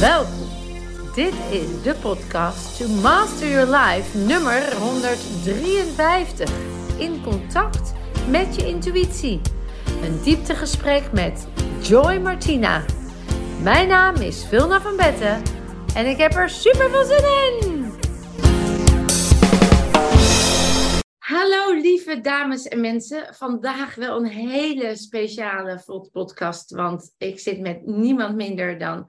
Welkom. Dit is de podcast To Master Your Life nummer 153. In contact met je intuïtie. Een dieptegesprek met Joy Martina. Mijn naam is Vilna van Betten en ik heb er super veel zin in. Hallo lieve dames en mensen. Vandaag wel een hele speciale podcast, want ik zit met niemand minder dan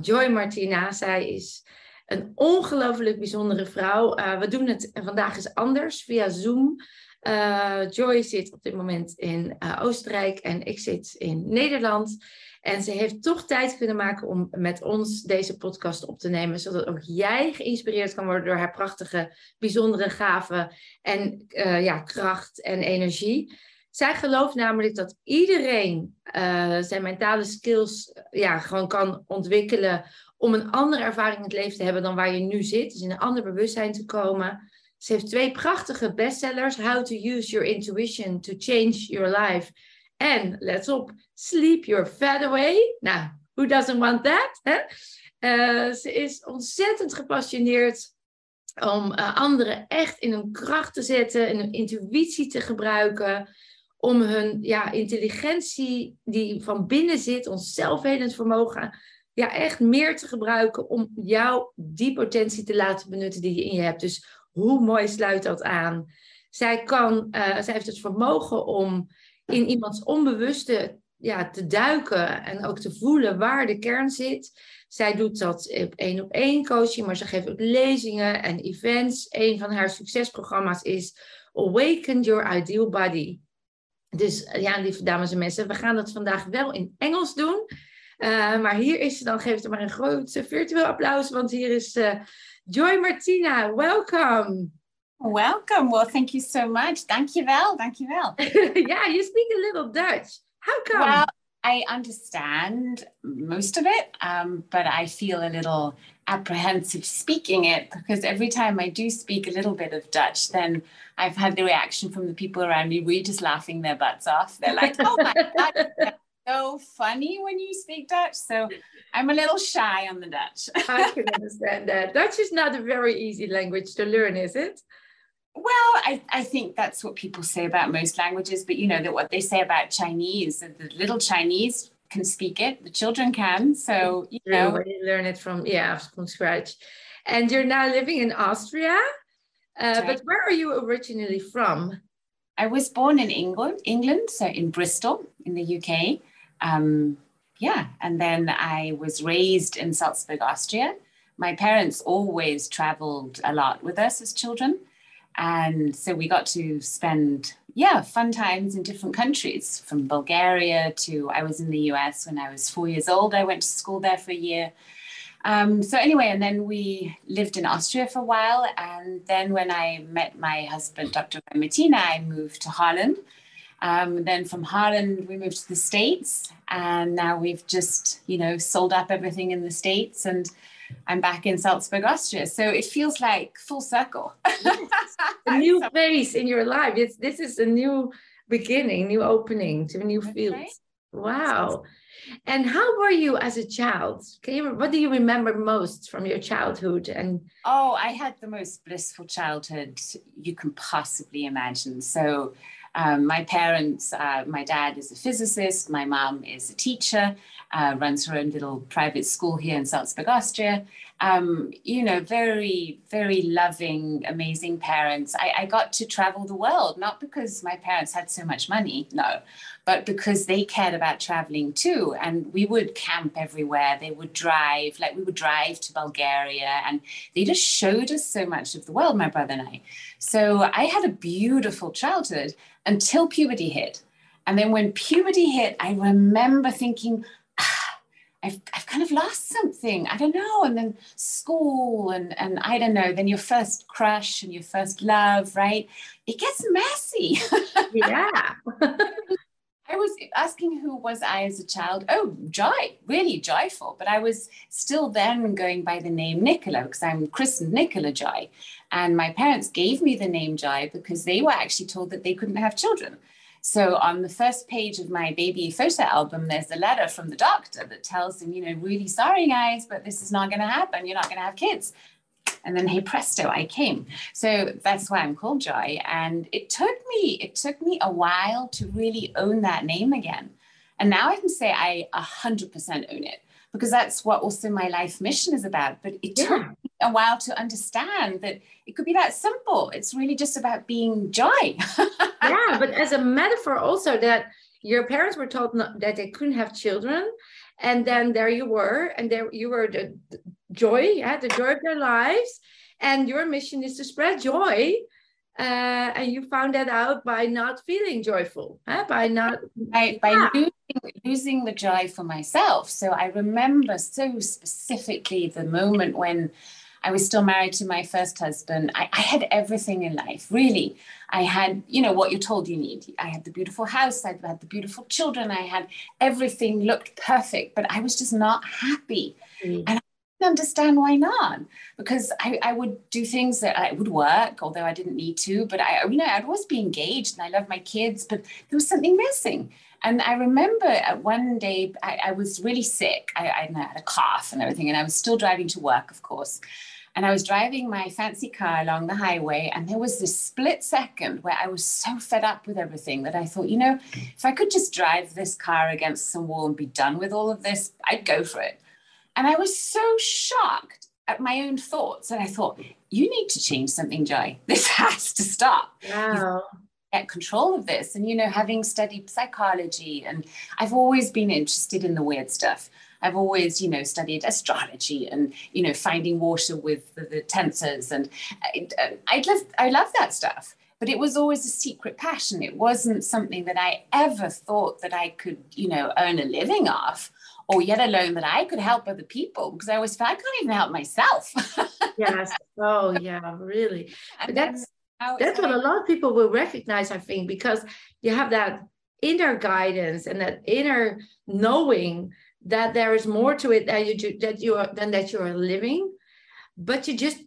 Joy Martina. Zij is een ongelooflijk bijzondere vrouw. Uh, we doen het vandaag eens anders via Zoom. Uh, Joy zit op dit moment in uh, Oostenrijk en ik zit in Nederland. En ze heeft toch tijd kunnen maken om met ons deze podcast op te nemen, zodat ook jij geïnspireerd kan worden door haar prachtige, bijzondere gaven en ja, kracht en energie. Zij gelooft namelijk dat iedereen uh, zijn mentale skills ja, gewoon kan ontwikkelen om een andere ervaring in het leven te hebben dan waar je nu zit. Dus in een ander bewustzijn te komen. Ze heeft twee prachtige bestsellers. How to use your intuition to change your life. En, let op, sleep your fat away. Nou, who doesn't want that? Uh, ze is ontzettend gepassioneerd om anderen echt in hun kracht te zetten, in hun intuïtie te gebruiken om hun ja, intelligentie die van binnen zit, ons zelfhelend vermogen, ja, echt meer te gebruiken om jou die potentie te laten benutten die je in je hebt. Dus hoe mooi sluit dat aan? Zij, kan, uh, zij heeft het vermogen om in iemands onbewuste ja, te duiken en ook te voelen waar de kern zit. Zij doet dat op één op één coaching, maar ze geeft ook lezingen en events. Een van haar succesprogramma's is Awaken Your Ideal Body. Dus eh, ja, lieve dames en mensen, we gaan dat vandaag wel in Engels doen. Uh, maar hier is ze dan, geef het maar een groot virtueel applaus, want hier is uh, Joy Martina. Welcome. Welcome. Well, thank you so much. Dankjewel. Dankjewel. yeah, you speak a little Dutch. How come? Well, I understand most of it, um, but I feel a little apprehensive speaking it because every time I do speak a little bit of Dutch, then I've had the reaction from the people around me really just laughing their butts off. They're like, oh my God, that's so funny when you speak Dutch. So I'm a little shy on the Dutch. I can understand that. Dutch is not a very easy language to learn, is it? Well, I, I think that's what people say about most languages, but you know that what they say about Chinese, the little Chinese can speak it, the children can. So you know, you learn it from yeah from scratch. And you're now living in Austria, uh, but where are you originally from? I was born in England, England, so in Bristol, in the UK. Um, yeah, and then I was raised in Salzburg, Austria. My parents always traveled a lot with us as children. And so we got to spend, yeah, fun times in different countries from Bulgaria to I was in the US when I was four years old. I went to school there for a year. Um, so anyway, and then we lived in Austria for a while. And then when I met my husband, Dr. Martina, I moved to Holland. Um, then from Holland, we moved to the States. And now we've just, you know, sold up everything in the States and I'm back in Salzburg, Austria. So it feels like full circle. a new phase in your life. It's this is a new beginning, new opening to a new field. Right. Wow. And how were you as a child? Can you what do you remember most from your childhood? And oh, I had the most blissful childhood you can possibly imagine. So um, my parents, uh, my dad is a physicist, my mom is a teacher, uh, runs her own little private school here in Salzburg, Austria. Um, you know, very, very loving, amazing parents. I, I got to travel the world, not because my parents had so much money, no, but because they cared about traveling too. And we would camp everywhere. They would drive, like we would drive to Bulgaria, and they just showed us so much of the world, my brother and I. So I had a beautiful childhood until puberty hit. And then when puberty hit, I remember thinking, I've, I've kind of lost something. I don't know. And then school and, and I don't know, then your first crush and your first love, right? It gets messy. Yeah. I was asking who was I as a child. Oh, joy, really joyful. But I was still then going by the name Nicola because I'm christened Nicola Joy. And my parents gave me the name Joy because they were actually told that they couldn't have children. So on the first page of my baby photo album, there's a letter from the doctor that tells them, you know, really sorry guys, but this is not going to happen. You're not going to have kids. And then hey presto, I came. So that's why I'm called Joy. And it took me, it took me a while to really own that name again. And now I can say I 100% own it because that's what also my life mission is about. But it took yeah. a while to understand that it could be that simple. It's really just about being joy. yeah, but as a metaphor, also that your parents were told not, that they couldn't have children, and then there you were, and there you were the, the joy, yeah, the joy of their lives, and your mission is to spread joy. Uh, and you found that out by not feeling joyful, huh? by not by, by yeah. losing, losing the joy for myself. So I remember so specifically the moment when I was still married to my first husband. I, I, had everything in life, really. I had, you know, what you're told you need. I had the beautiful house, I had the beautiful children, I had everything looked perfect, but I was just not happy. Mm. And understand why not. Because I, I would do things that I would work, although I didn't need to, but I, you know, I'd always be engaged and I love my kids, but there was something missing. And I remember one day I, I was really sick. I, I, had a cough and everything, and I was still driving to work, of course. And I was driving my fancy car along the highway, and there was this split second where I was so fed up with everything that I thought, you know, if I could just drive this car against some wall and be done with all of this, I'd go for it. And I was so shocked at my own thoughts. And I thought, you need to change something, Joy. This has to stop. Wow get control of this. And, you know, having studied psychology, and I've always been interested in the weird stuff. I've always, you know, studied astrology and, you know, finding water with the, the tensors. And I, um, I, love, I love that stuff. But it was always a secret passion. It wasn't something that I ever thought that I could, you know, earn a living off or yet alone that I could help other people because I always felt I can't even help myself. yes. Oh, yeah, really. And that's that's what a lot of people will recognize, I think, because you have that inner guidance and that inner knowing that there is more to it that you that you are than that you are living, but you just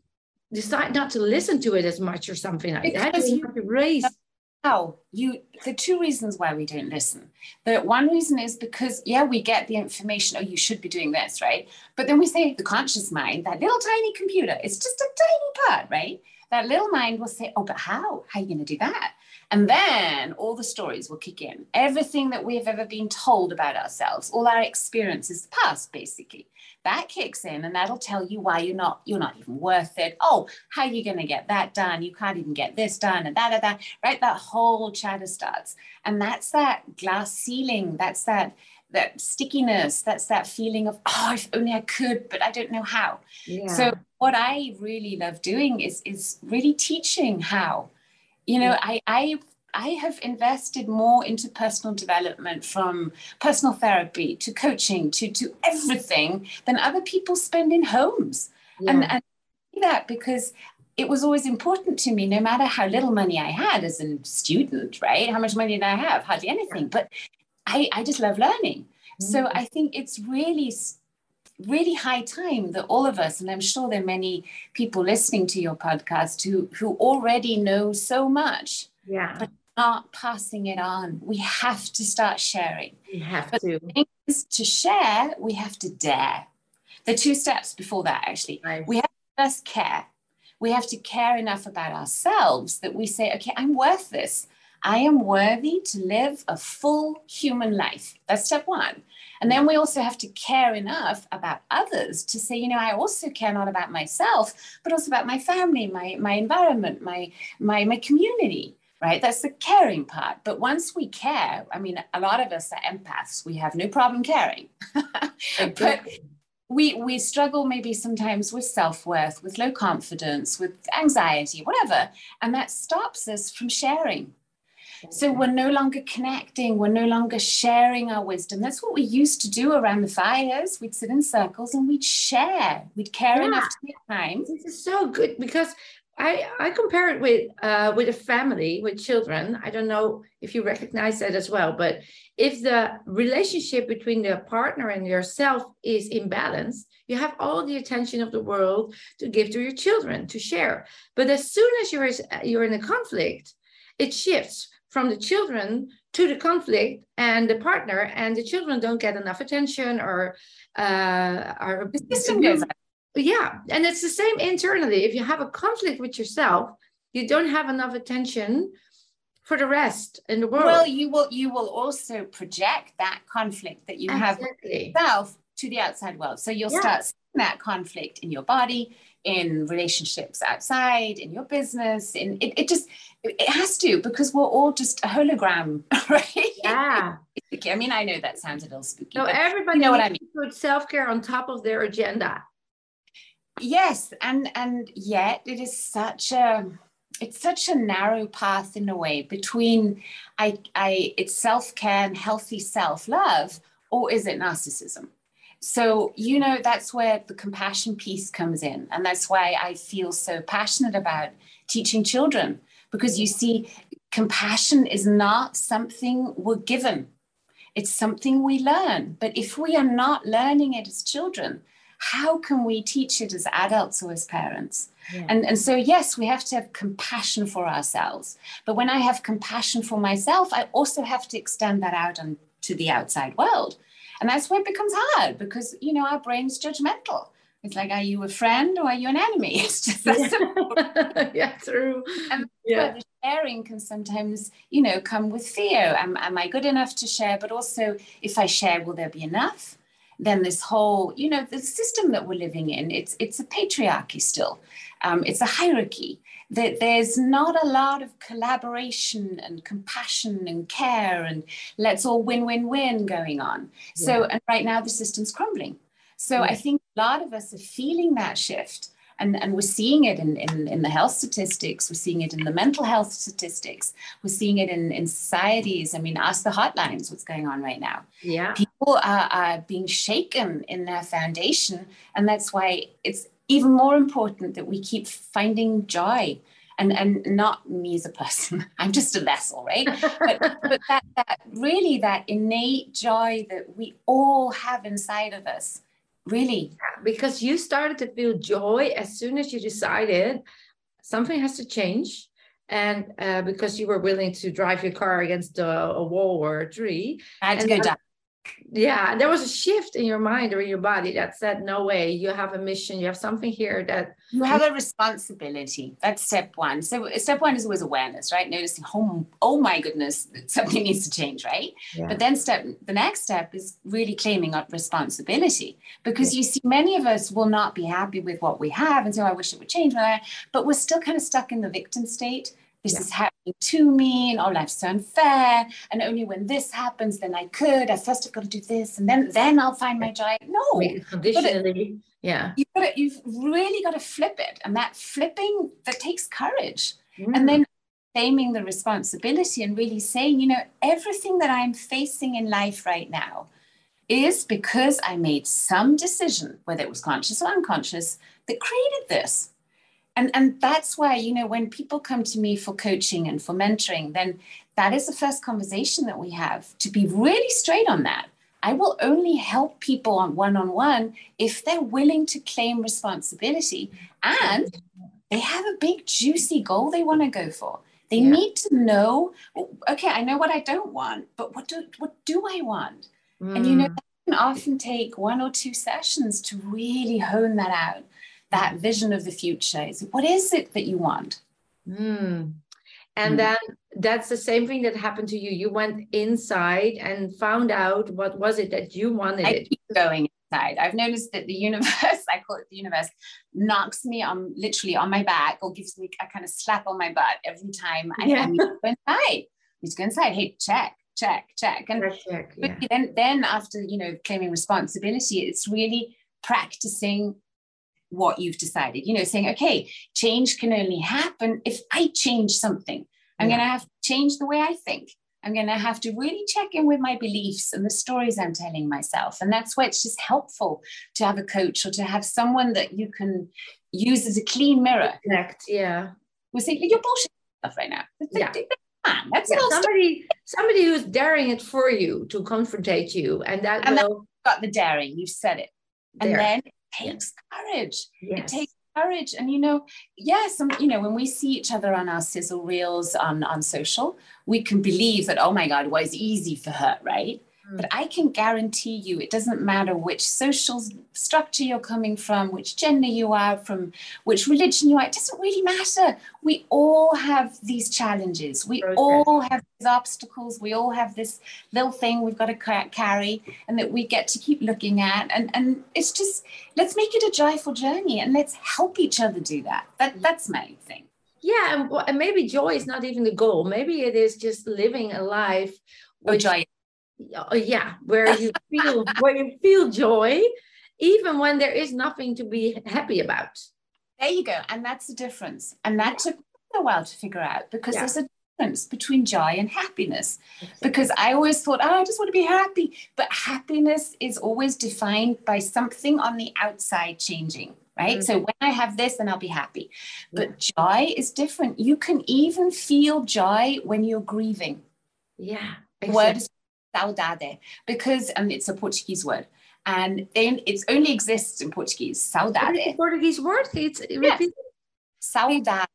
decide not to listen to it as much or something like because that. You to How you the two reasons why we don't listen. The one reason is because yeah, we get the information, oh, you should be doing this, right? But then we say the conscious mind, that little tiny computer, it's just a tiny part, right? that little mind will say, oh, but how? How are you going to do that? And then all the stories will kick in. Everything that we have ever been told about ourselves, all our experiences, the past, basically, that kicks in, and that'll tell you why you're not you're not even worth it. Oh, how are you going to get that done? You can't even get this done, and that, that, that. Right? That whole chatter starts, and that's that glass ceiling. That's that that stickiness. That's that feeling of oh, if only I could, but I don't know how. Yeah. So what I really love doing is is really teaching how. You know, I I I have invested more into personal development from personal therapy to coaching to to everything than other people spend in homes. Yeah. And and that because it was always important to me, no matter how little money I had as a student, right? How much money did I have? Hardly anything. But I, I just love learning. Mm-hmm. So I think it's really really high time that all of us, and I'm sure there are many people listening to your podcast who who already know so much, yeah, but not passing it on. We have to start sharing. We have but to. to share, we have to dare. The two steps before that, actually, nice. we have to first care. We have to care enough about ourselves that we say, okay, I'm worth this. I am worthy to live a full human life. That's step one. And then we also have to care enough about others to say, you know, I also care not about myself, but also about my family, my, my environment, my, my, my community, right? That's the caring part. But once we care, I mean, a lot of us are empaths. We have no problem caring. but we we struggle maybe sometimes with self-worth with low confidence with anxiety whatever and that stops us from sharing so we're no longer connecting, we're no longer sharing our wisdom. That's what we used to do around the fires. We'd sit in circles and we'd share. We'd care yeah. enough to take time. This is so good because I, I compare it with uh, with a family with children. I don't know if you recognize that as well, but if the relationship between the partner and yourself is imbalanced, you have all the attention of the world to give to your children to share. But as soon as you're you're in a conflict, it shifts from the children to the conflict and the partner, and the children don't get enough attention or uh, are the system goes. Yeah, and it's the same internally. If you have a conflict with yourself, you don't have enough attention for the rest in the world. Well, you will you will also project that conflict that you exactly. have yourself to the outside world. So you'll yeah. start seeing that conflict in your body, in relationships outside, in your business, in it, it just it has to because we're all just a hologram, right? Yeah. I mean, I know that sounds a little spooky. No, everybody you know what I mean. Put self-care on top of their agenda. Yes, and and yet it is such a it's such a narrow path in a way between I I it's self-care and healthy self-love, or is it narcissism? So, you know, that's where the compassion piece comes in. And that's why I feel so passionate about teaching children, because you see, compassion is not something we're given, it's something we learn. But if we are not learning it as children, how can we teach it as adults or as parents? Yeah. And, and so, yes, we have to have compassion for ourselves. But when I have compassion for myself, I also have to extend that out on, to the outside world. And that's where it becomes hard because, you know, our brain's judgmental. It's like, are you a friend or are you an enemy? It's just that simple. yeah, true. And yeah. the sharing can sometimes, you know, come with fear. Am, am I good enough to share? But also, if I share, will there be enough? Then this whole, you know, the system that we're living in, it's it's a patriarchy still. Um, it's a hierarchy that there's not a lot of collaboration and compassion and care and let's all win win win going on. Yeah. so and right now the system's crumbling. So yeah. i think a lot of us are feeling that shift and, and we're seeing it in, in, in the health statistics we're seeing it in the mental health statistics we're seeing it in, in societies. I mean ask the hotlines what's going on right now. Yeah. People are, are being shaken in their foundation and that's why it's even more important that we keep finding joy and and not me as a person. I'm just a vessel right? But, but that, that really that innate joy that we all have inside of us really. Because you started to feel joy as soon as you decided something has to change and uh, because you were willing to drive your car against a, a wall or a tree. I had to go down yeah there was a shift in your mind or in your body that said no way you have a mission you have something here that you have a responsibility that's step one so step one is always awareness right noticing oh, oh my goodness something needs to change right yeah. but then step the next step is really claiming up responsibility because yeah. you see many of us will not be happy with what we have and so i wish it would change but we're still kind of stuck in the victim state this yeah. is happening to me and oh life's so unfair and only when this happens then i could i first have got to do this and then then i'll find my joy. No. Conditionally yeah. You've, got to, you've really got to flip it. And that flipping that takes courage. Mm. and then claiming the responsibility and really saying you know everything that i'm facing in life right now is because i made some decision whether it was conscious or unconscious that created this and and that's why you know when people come to me for coaching and for mentoring then that is the first conversation that we have to be really straight on that i will only help people on one-on-one if they're willing to claim responsibility and they have a big juicy goal they want to go for they yeah. need to know okay i know what i don't want but what do what do i want mm. and you know mm. that can often take one or two sessions to really hone that out that vision of the future is what is it that you want mm. and mm. then that's the same thing that happened to you you went inside and found out what was it that you wanted I keep going inside i've noticed that the universe i call it the universe knocks me on literally on my back or gives me a kind of slap on my butt every time i, yeah. I need to go inside need to go inside hey check check check and check, yeah. then then after you know claiming responsibility it's really practicing what you've decided. You know, saying, okay, change can only happen if I change something. I'm yeah. going to have to change the way I think. I'm going to have to really check in with my beliefs and the stories I'm telling myself. And that's why it's just helpful to have a coach or to have someone that you can use as a clean mirror. Connect, yeah. We say, you're bullshit stuff right now. Yeah. That's yeah, somebody, somebody who's daring it for you to confrontate you. And that and will... got the daring, you said it. And there. then takes courage. Yes. It takes courage. And you know, yes, and you know, when we see each other on our sizzle reels on, on social, we can believe that, oh my God, well, it's easy for her, right? Mm. But I can guarantee you, it doesn't matter which social structure you're coming from, which gender you are, from which religion you are, it doesn't really matter. We all have these challenges. We okay. all have these obstacles. We all have this little thing we've got to carry and that we get to keep looking at. And, and it's just, let's make it a joyful journey and let's help each other do that. that that's my thing. Yeah, and maybe joy is not even the goal. Maybe it is just living a life with joy uh, yeah where you feel where you feel joy even when there is nothing to be happy about there you go and that's the difference and that took a while to figure out because yeah. there's a difference between joy and happiness because i always thought oh i just want to be happy but happiness is always defined by something on the outside changing right? Mm-hmm. So when I have this, then I'll be happy. But joy is different. You can even feel joy when you're grieving. Yeah. Exactly. Word is saudade because and it's a Portuguese word and then it only exists in Portuguese. Saudade. Portuguese word. It's yeah. saudade.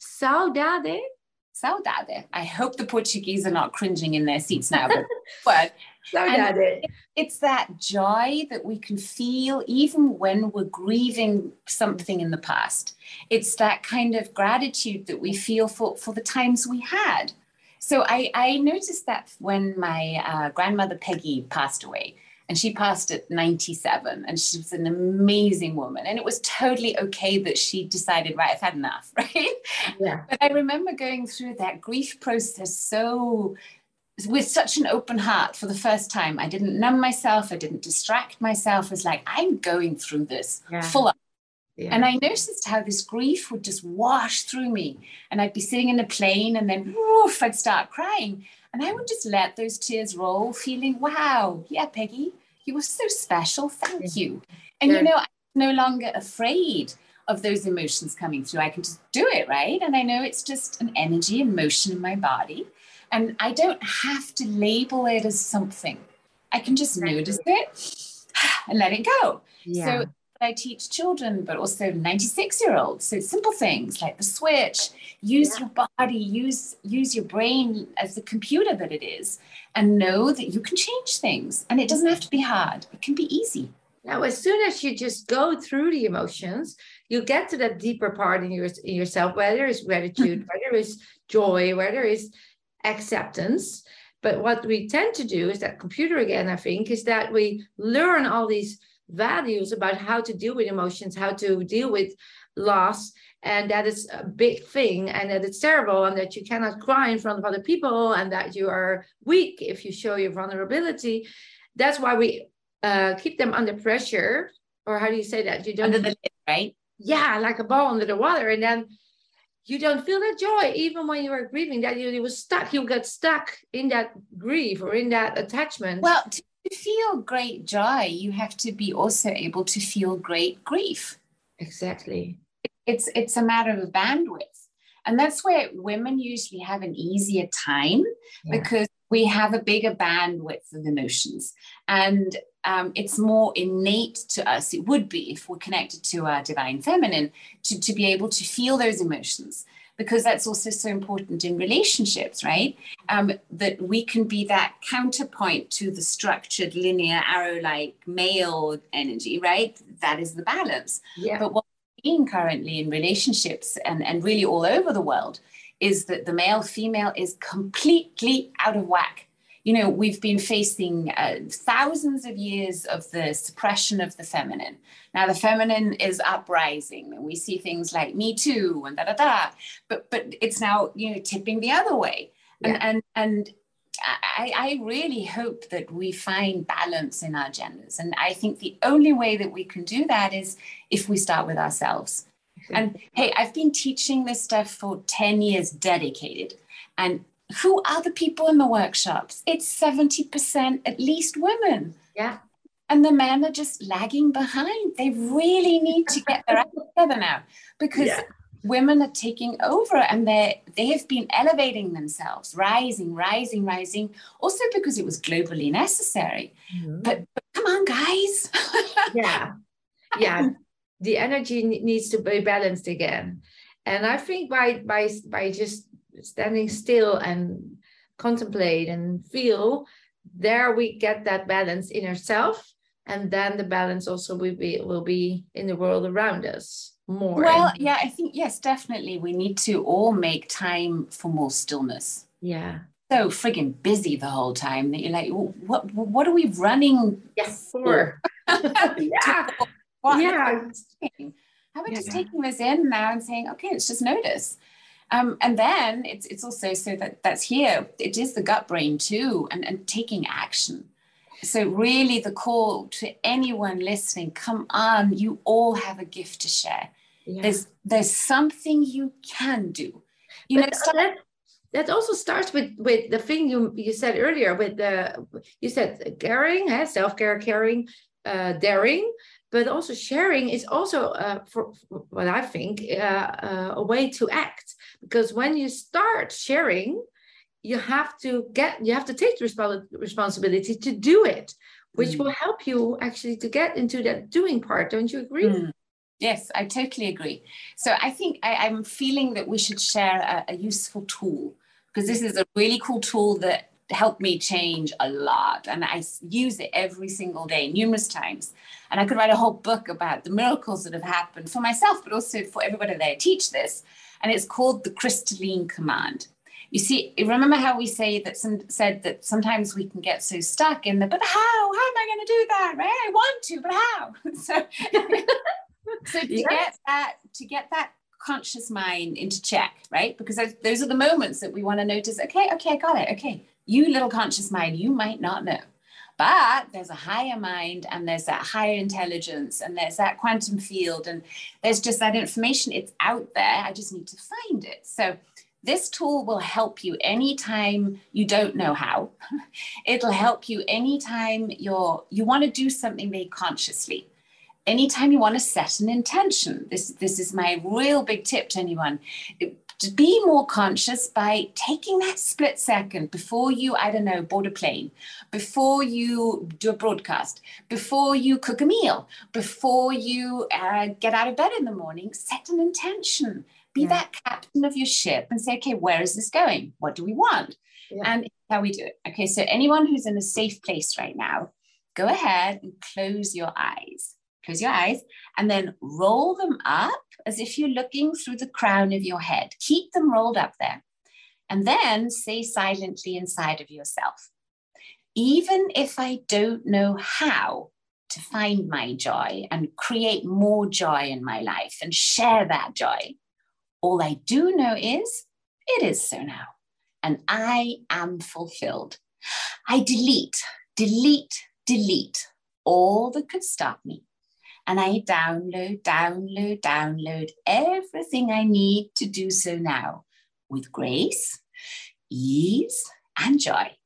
Saudade. Saudade. I hope the Portuguese are not cringing in their seats now. But word. Saudade. It's that joy that we can feel even when we're grieving something in the past. It's that kind of gratitude that we feel for, for the times we had. So I, I noticed that when my uh, grandmother Peggy passed away, and she passed at 97 and she was an amazing woman and it was totally okay that she decided right i've had enough right? Yeah. But i remember going through that grief process so with such an open heart for the first time. I didn't numb myself i didn't distract myself. Was like i'm going through this yeah. full up yeah. And I noticed how this grief would just wash through me. And I'd be sitting in a plane and then woof, I'd start crying. And I would just let those tears roll, feeling, wow, yeah, Peggy, you were so special. Thank you. And yeah. you know, I'm no longer afraid of those emotions coming through. I can just do it, right? And I know it's just an energy and motion in my body. And I don't have to label it as something. I can just notice it and let it go. Yeah. So I teach children, but also 96 year olds. So simple things like the switch, use yeah. your body, use use your brain as the computer that it is, and know that you can change things. And it doesn't have to be hard. It can be easy. Now, as soon as you just go through the emotions, you get to that deeper part in, your, in yourself, where there is gratitude, where there is joy, where there is acceptance. But what we tend to do is that computer again, I think, is that we learn all these values about how to deal with emotions, how to deal with loss, and that is a big thing, and that it's terrible, and that you cannot cry in front of other people, and that you are weak if you show your vulnerability. That's why we uh, keep them under pressure, or how do you say that? You don't under the lid, right? Yeah, like a ball under the water, and then you don't feel that joy even when you are grieving that you, you were stuck you get stuck in that grief or in that attachment well to to feel great joy, you have to be also able to feel great grief. Exactly. It's it's a matter of bandwidth. And that's where women usually have an easier time yeah. because we have a bigger bandwidth of emotions. And um, it's more innate to us, it would be if we're connected to our divine feminine, to, to be able to feel those emotions because that's also so important in relationships, right? Um, that we can be that counterpoint to the structured, linear, arrow like male energy, right? That is the balance. Yeah. But what we're seeing currently in relationships and, and really all over the world is that the male female is completely out of whack you know, we've been facing uh, thousands of years of the suppression of the feminine. Now the feminine is uprising, and we see things like Me Too and da da da. But but it's now you know tipping the other way, and yeah. and and. I, I really hope that we find balance in our genders. And I think the only way that we can do that is if we start with ourselves. And hey, I've been teaching this stuff for 10 years dedicated. And who are the people in the workshops? It's 70% at least women. Yeah. And the men are just lagging behind. They really need to get their act together now because yeah. women are taking over and they they have been elevating themselves, rising, rising, rising, also because it was globally necessary. Mm-hmm. But, but come on, guys. yeah. Yeah. the energy needs to be balanced again. And I think by by by just standing still and contemplate and feel, there we get that balance in ourselves, and then the balance also will be will be in the world around us more. Well, yeah, I think yes, definitely. We need to all make time for more stillness. Yeah. So friggin' busy the whole time that you're like, what what are we running yes, for? yeah. Yeah. How about yeah. just taking this in now and saying, okay, let's just notice. Um, and then it's it's also so that that's here. It is the gut brain too, and, and taking action. So really, the call to anyone listening: come on, you all have a gift to share. Yeah. There's there's something you can do. You but know, that, that also starts with with the thing you you said earlier. With the you said caring, eh? self care, caring, uh, daring but also sharing is also uh, for, for, what i think uh, uh, a way to act because when you start sharing you have to get you have to take the resp- responsibility to do it which mm. will help you actually to get into that doing part don't you agree mm. yes i totally agree so i think I, am feeling that we should share a, a useful tool because this is a really cool tool that helped me change a lot and i use it every single day numerous times and i could write a whole book about the miracles that have happened for myself but also for everybody that i teach this and it's called the crystalline command. You see remember how we say that some said that sometimes we can get so stuck in the but how? How am i going to do that right? I want to but how? So so to yes. get that to get that conscious mind into check right? Because those are the moments that we want to notice okay okay i got it okay. You little conscious mind, you might not know. But there's a higher mind and there's that higher intelligence and there's that quantum field and there's just that information. It's out there. I just need to find it. So this tool will help you anytime you don't know how. It'll help you anytime you're you want to do something very consciously. Anytime you want to set an intention. This this is my real big tip to anyone to be more conscious by taking that split second before you, I don't know, board a plane, before you do a broadcast, before you cook a meal, before you uh, get out of bed in the morning, set an intention. Be yeah. that captain of your ship and say, okay, where is this going? What do we want? Yeah. And how we do it. Okay, so anyone who's in a safe place right now, go ahead and close your eyes. Close your eyes and then roll them up as if you're looking through the crown of your head. Keep them rolled up there. And then say silently inside of yourself, even if I don't know how to find my joy and create more joy in my life and share that joy, all I do know is it is so now. And I am fulfilled. I delete, delete, delete all that could stop me and I download, download, download everything I need to do so now with grace, ease, and joy.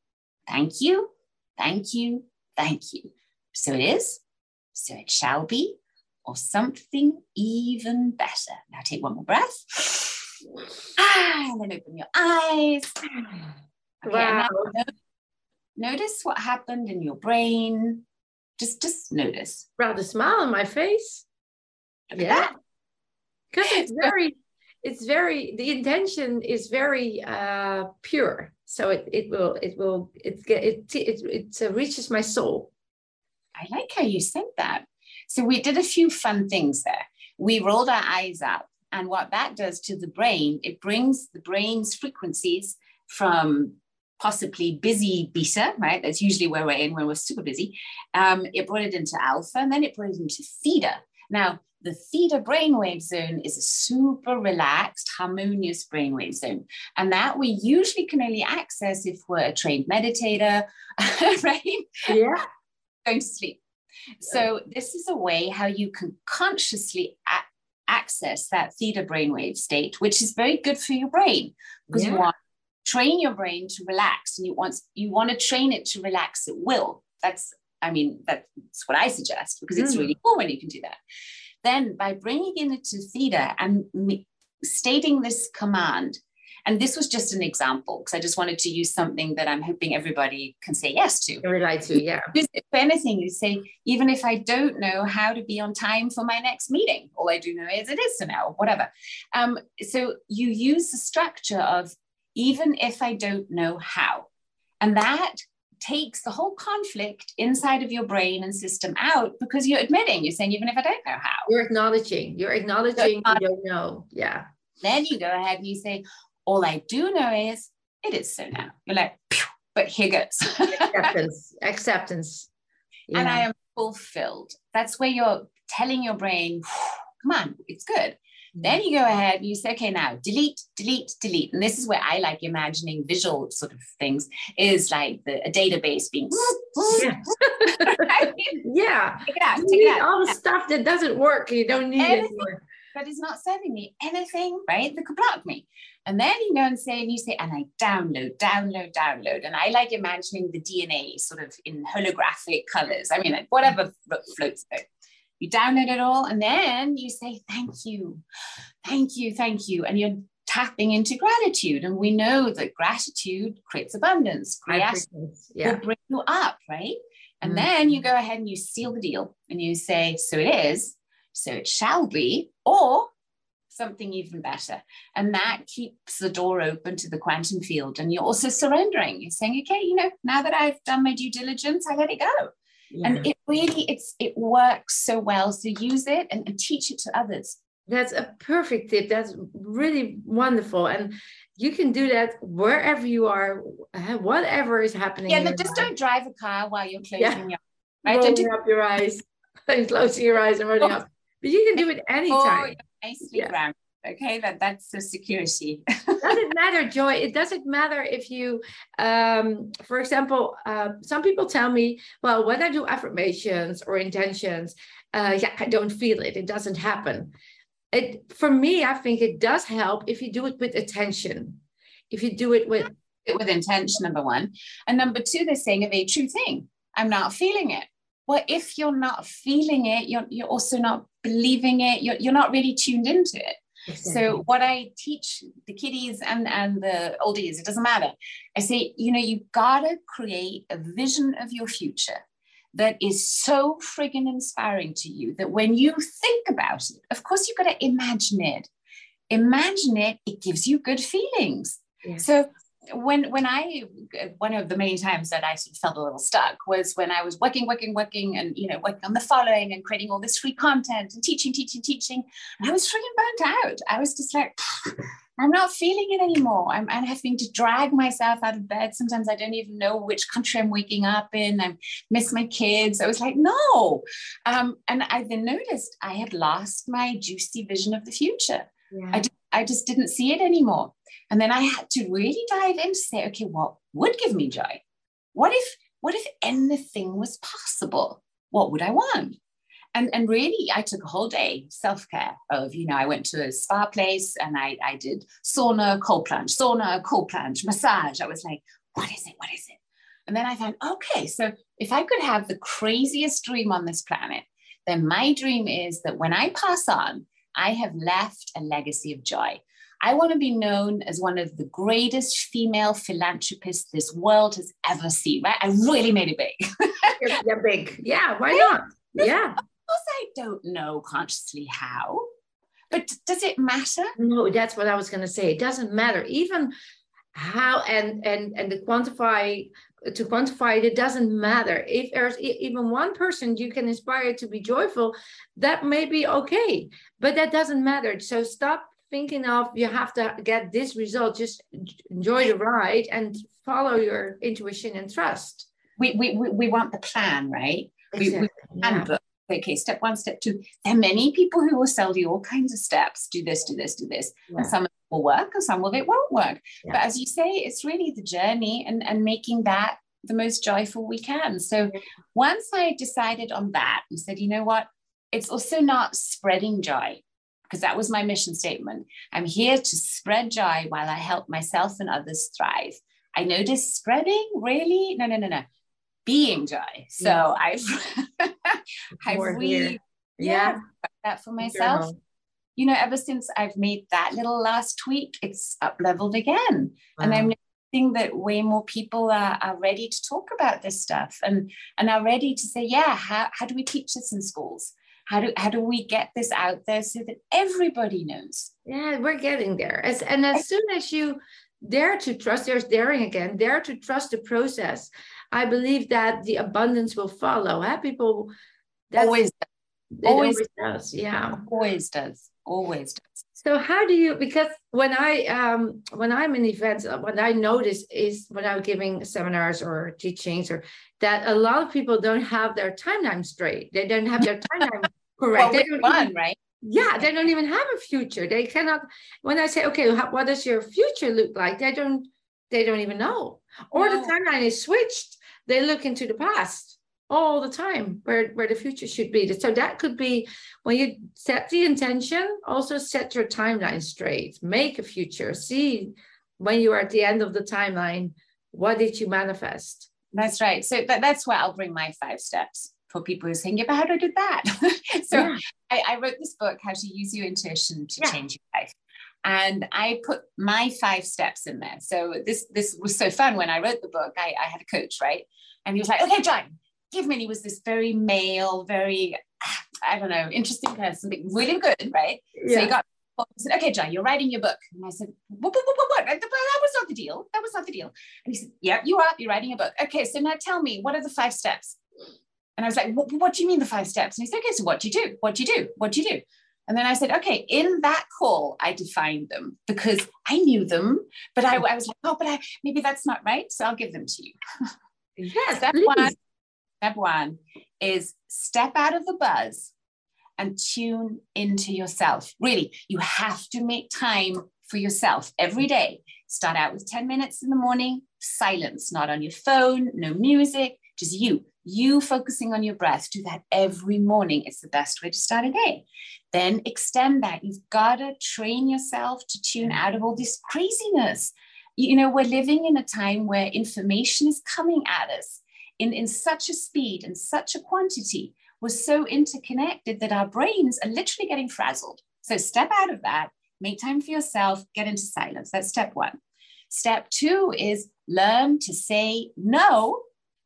Thank you, thank you, thank you. So it is, so it shall be, or something even better. Now take one more breath. Ah, and then open your eyes. Okay, wow. notice what happened in your brain just just notice. Brought a smile on my face. Yeah. Because it's very, it's very, the intention is very uh, pure. So it, it will, it will, it, it, it, it, uh, reaches my soul. I like how you said that. So we did a few fun things there. We rolled our eyes up. And what that does to the brain, it brings the brain's frequencies from possibly busy beta, right? That's usually where we're in when we're super busy. Um, it brought it into alpha and then it brought it into theta. Now, the theta brainwave zone is a super relaxed, harmonious brainwave zone. And that we usually can only access if we're a trained meditator, right? Yeah. Going to sleep. So, this is a way how you can consciously a- access that theta brainwave state, which is very good for your brain because yeah. you want train your brain to relax and you want you want to train it to relax at will that's i mean that's what i suggest because it's mm. really cool when you can do that then by bringing in it to theta and stating this command And this was just an example because I just wanted to use something that I'm hoping everybody can say yes to. Relate to, yeah. If anything, you say, even if I don't know how to be on time for my next meeting, all I do know is it is so now, whatever. Um, so you use the structure of even if I don't know how. And that takes the whole conflict inside of your brain and system out because you're admitting, you're saying, even if I don't know how. You're acknowledging, you're acknowledging you don't know. Yeah. Then you go ahead and you say, all I do know is it is so now. You're like, but here goes. acceptance, acceptance. Yeah. And I am fulfilled. That's where you're telling your brain, come on, it's good. Then mm-hmm. you go ahead and you say, okay, now delete, delete, delete. And this is where I like imagining visual sort of things is like the, a database being. Yeah. yeah. Take it out. Take it out. All the stuff that doesn't work. You don't need Anything, it anymore. But it's not serving me anything, right? That could block me. And then you go and say, and you say, and I download, download, download. And I like imagining the DNA sort of in holographic colors. I mean, like whatever floats there you download it all and then you say thank you thank you thank you and you're tapping into gratitude and we know that gratitude creates abundance. Creates yeah. will bring you up right? And mm. then you go ahead and you seal the deal and you say so it is so it shall be or something even better and that keeps the door open to the quantum field and you're also surrendering. You're saying okay you know now that i've done my due diligence i let it go yeah. and it really it's it works so well so use it and, and teach it to others that's a perfect tip that's really wonderful and you can do that wherever you are whatever is happening yeah just life. don't drive a car while you're closing yeah. your right? rolling do- up your eyes and closing your eyes and rolling up but you can do it anytime oh, nicely yeah okay that that's the security doesn't matter joy. It doesn't matter if you um, for example uh, some people tell me well when i do affirmations or intentions uh, yeah i don't feel it. It doesn't happen. It for me i think it does help if you do it with attention. If you do it with with intention number one. And number two they're saying a very true thing. I'm not feeling it. Well if you're not feeling it you're, you're also not believing it. You're, you're not really tuned into it Exactly. So what I teach the kiddies and, and the oldies, it doesn't matter. I say, you know, you gotta create a vision of your future that is so friggin' inspiring to you that when you think about it, of course you've got to imagine it. Imagine it, it gives you good feelings. Yeah. So when when I one of the many times that I sort of felt a little stuck was when I was working, working, working, and you know working on the following and creating all this free content and teaching, teaching, teaching. And I was freaking burnt out. I was just like, I'm not feeling it anymore. I'm, I'm having to drag myself out of bed. Sometimes I don't even know which country I'm waking up in. I miss my kids. I was like, no. Um, and I then noticed I had lost my juicy vision of the future. Yeah. I, I just didn't see it anymore. And then I had to really dive in to say, okay, what would give me joy? What if, what if anything was possible? What would I want? And, and really, I took a whole day self care of, you know, I went to a spa place and I, I did sauna, cold plunge, sauna, cold plunge, massage. I was like, what is it? What is it? And then I thought, okay, so if I could have the craziest dream on this planet, then my dream is that when I pass on, I have left a legacy of joy. I want to be known as one of the greatest female philanthropists this world has ever seen, right? I really made it big. yeah, big. Yeah, why not? Yeah. Of course, I don't know consciously how, but does it matter? No, that's what I was going to say. It doesn't matter. Even how and and and the quantify to quantify it, it doesn't matter if there's even one person you can inspire to be joyful that may be okay but that doesn't matter so stop thinking of you have to get this result just enjoy the ride and follow your intuition and trust. We we, we want the plan right? Exactly. we, we plan yeah. okay step one step two. There are many people who will sell you all kinds of steps. Do this do this do this. Yeah. and some will work and some of it won't work. Yeah. but as you say it's really the journey and and making that the most joyful we can. So once i decided on that and said you know what? It's also not spreading joy because that was my mission statement. I'm here to spread joy while I help myself and others thrive. I noticed spreading really, no, no, no, no, being joy. So I've, I've really, yeah, that for myself. you know, ever since I've made that little last tweak, it's up leveled again. Wow. And I'm noticing that way more people are, are ready to talk about this stuff and, and are ready to say, yeah, how, how do we teach this in schools? How do, how do we get this out there so that everybody knows? Yeah, we're getting there. As, and as soon as you dare to trust, there's daring again, dare to trust the process. I believe that the abundance will follow. Huh? People always, always, always does. Yeah, always does. Always does. So how do you? Because when I um when I'm in events, uh, what I notice is when I'm giving seminars or teachings, or that a lot of people don't have their timeline straight. They don't have their timeline correct. well, they fun, even, right? yeah they don't even have a future. They cannot when i say okay what does your future look like? They don't they don't even know. Or no. the timeline is switched. They look into the past all the time where where the future should be. So that could be when you set the intention also set your timeline straight. Make a future. See when you are at the end of the timeline what did you manifest? That's right. So that, that's where i'll bring my five steps for people who are saying, yeah, but how do I do that? so yeah. I, I, wrote this book, How to Use Your Intuition to yeah. Change Your Life. And I put my five steps in there. So this this was so fun when I wrote the book. I, I had a coach, right? And he was like, okay, Joy, give me. And he was this very male, very, I don't know, interesting person, really good, right? Yeah. So he got I said, okay, Joy, you're writing your book. And I said, what, what, what, what, what? That was not the deal. That was not the deal. And he said, yeah, you are. You're writing a book. Okay, so now tell me, what are the five steps? And I was like, what, what do you mean the five steps? And he said, okay, so what do you do? What do you do? What do you do? And then I said, okay, in that call, I defined them because I knew them, but I, I was like, oh, but I, maybe that's not right. So I'll give them to you. Yes, step please. one, step one is step out of the buzz and tune into yourself. Really, you have to make time for yourself every day. Start out with 10 minutes in the morning, silence, not on your phone, no music, just you you focusing on your breath, do that every morning. It's the best way to start a day. Then extend that. You've got to train yourself to tune out of all this craziness. You know, we're living in a time where information is coming at us in, in such a speed and such a quantity. We're so interconnected that our brains are literally getting frazzled. So step out of that, make time for yourself, get into silence. That's step one. Step two is learn to say no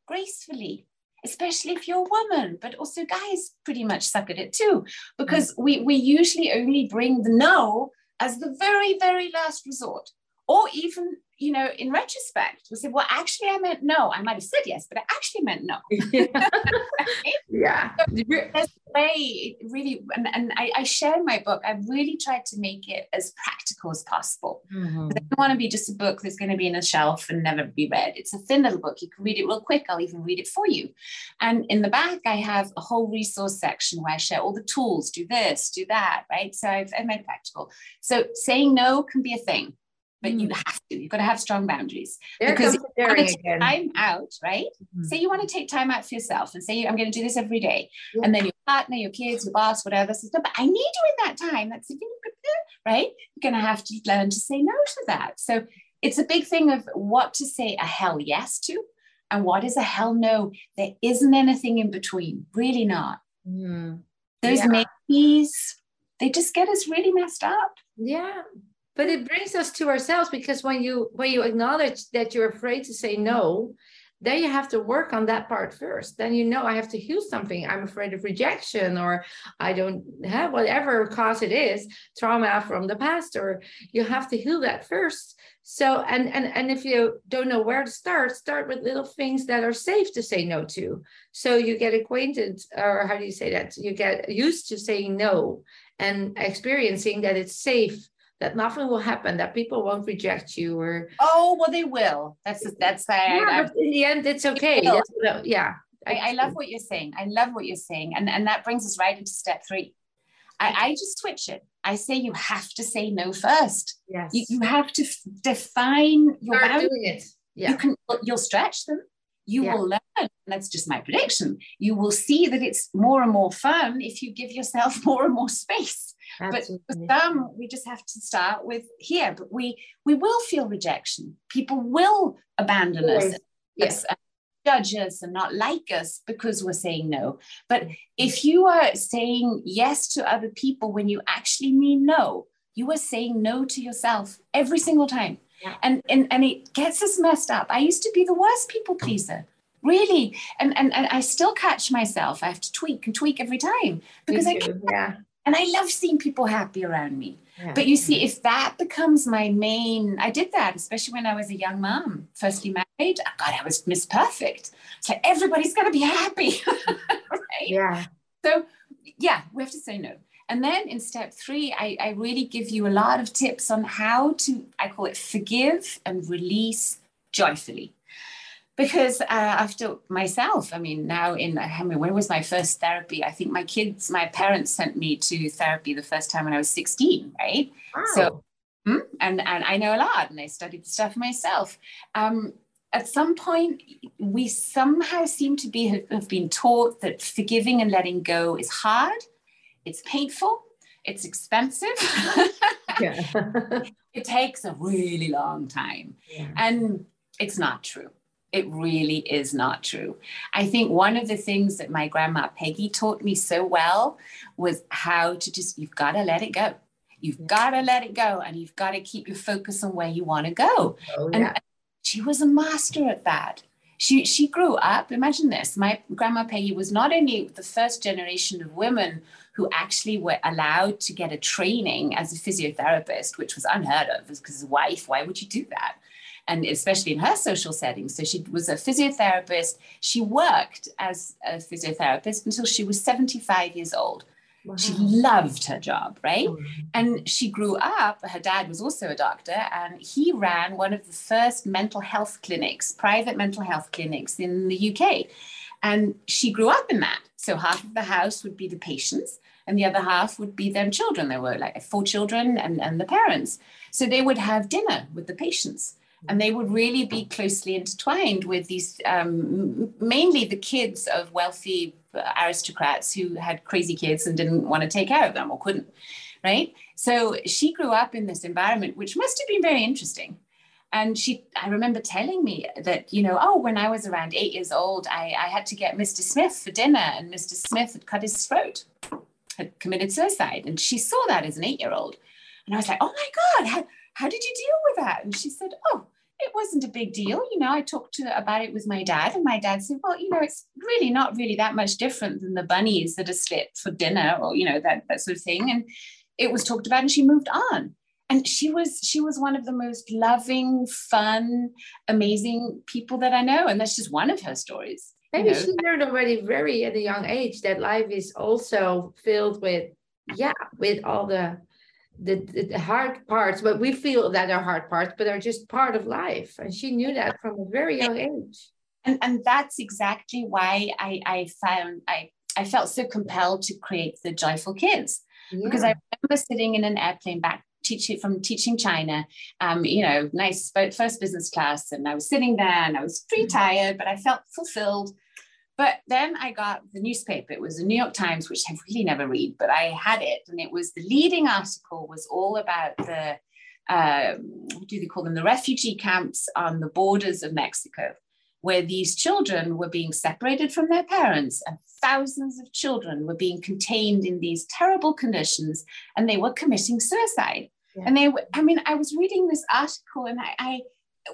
gracefully especially if you're a woman, but also guys pretty much suck at it too, because mm. we, we usually only bring the no as the very, very last resort, or even you know, in retrospect, we say, well, actually, I meant no. I might have said yes, but I actually meant no. yeah. That's the way really, and, and I, I share in my book, I've really tried to make it as practical as possible. Mm-hmm. I don't want to be just a book that's going to be in a shelf and never be read. It's a thin little book. You can read it real quick. I'll even read it for you. And in the back, I have a whole resource section where I share all the tools, do this, do that, right? So I've, I've made practical. So saying no can be a thing but mm. you have to. You've got to have strong boundaries there because you to take time out, right? Mm. Say you want to take time out for yourself and say I'm going to do this every day, yeah. and then your partner, your kids, your boss, whatever says no, but I need you in that time. That's right. You're going to have to learn to say no to that. So it's a big thing of what to say a hell yes to, and what is a hell no. There isn't anything in between. Really not. Mm. Those yeah. maybes, they just get us really messed up. Yeah, but it brings us to ourselves because when you when you acknowledge that you're afraid to say no then you have to work on that part first. Then you know i have to heal something. I'm afraid of rejection or i don't have whatever cause it is trauma from the past or you have to heal that first. So and and and if you don't know where to start start with little things that are safe to say no to. So you get acquainted or how do you say that? You get used to saying no and experiencing that it's safe that nothing will happen, that people won't reject you or oh well they will. That's that's yeah, I, but in the end it's okay. yeah. I, I, love what you're saying. I love what you're saying. And and that brings us right into step three. I, I just switch it. I say you have to say no first. Yes. You, you have to f- define your Start boundaries. Yeah. You can you'll stretch them. You yeah. will learn. That's just my prediction. You will see that it's more and more fun if you give yourself more and more space. Absolutely. But for some, we just have to start with here. But we we will feel rejection. People will abandon us. Yes. judge us and not like us because we're saying no. But if you are saying yes to other people when you actually mean no, you are saying no to yourself every single time. Yeah. And, and and it gets us messed up. I used to be the worst people pleaser. Really. And, and and I still catch myself. I have to tweak and tweak every time because I yeah. And I love seeing people happy around me. Yeah. But you see, if that becomes my main, I did that, especially when I was a young mom, firstly married. Oh God, I was Miss Perfect. It's like everybody's gonna be happy. right? Yeah. So yeah, we have to say no. And then in step three, I, I really give you a lot of tips on how to, I call it forgive and release joyfully. Because uh, after myself, I mean, now in, I mean, when was my first therapy? I think my kids, my parents sent me to therapy the first time when I was 16, right? Wow. So, hmm, and, and I know a lot and I studied the stuff myself. Um, at some point, we somehow seem to be have been taught that forgiving and letting go is hard it's painful, it's expensive. it takes a really long time. Yeah. And it's not true. It really is not true. I think one of the things that my grandma Peggy taught me so well was how to just, you've got to let it go. You've got to let it go and you've got to keep your focus on where you want to go. Oh, yeah. And she was a master at that she she grew up imagine this my grandma peggy was not only the first generation of women who actually were allowed to get a training as a physiotherapist which was unheard of because his wife why would you do that and especially in her social settings. so she was a physiotherapist she worked as a physiotherapist until she was 75 years old Wow. She loved her job, right? Oh, and she grew up, her dad was also a doctor, and he ran one of the first mental health clinics, private mental health clinics in the UK. And she grew up in that. So half of the house would be the patients, and the other half would be their children. There were like four children and, and the parents. So they would have dinner with the patients and they would really be closely intertwined with these um, mainly the kids of wealthy aristocrats who had crazy kids and didn't want to take care of them or couldn't right? So she grew up in this environment which must have been very interesting. And she i remember telling me that you know oh when i was around eight years old i, I had to get mr smith for dinner and mr smith had cut his throat had committed suicide. And she saw that as an eight year old and i was like oh my god how, how did you deal with that? And she said oh it wasn't a big deal. You know, I talked to about it with my dad, and my dad said, "Well, you know, it's really not really that much different than the bunnies that are split for dinner, or you know, that that sort of thing." And it was talked about, and she moved on. And she was she was one of the most loving, fun, amazing people that I know, and that's just one of her stories. Maybe you know? she learned already very at a young age that life is also filled with, yeah, with all the the, the hard parts, but we feel that are hard parts, but are just part of life. And she knew that from a very young age. And, and that's exactly why I, I found I, I felt so compelled to create the Joyful Kids. Yeah. Because I remember sitting in an airplane back teaching from teaching China, um, you know, nice first business class. And I was sitting there and I was pretty mm-hmm. tired, but I felt fulfilled. But then I got the newspaper. It was the New York Times, which I really never read, but I had it, and it was the leading article was all about the uh, what do they call them? The refugee camps on the borders of Mexico, where these children were being separated from their parents, and thousands of children were being contained in these terrible conditions, and they were committing suicide. Yeah. And they, were, I mean, I was reading this article, and I, I,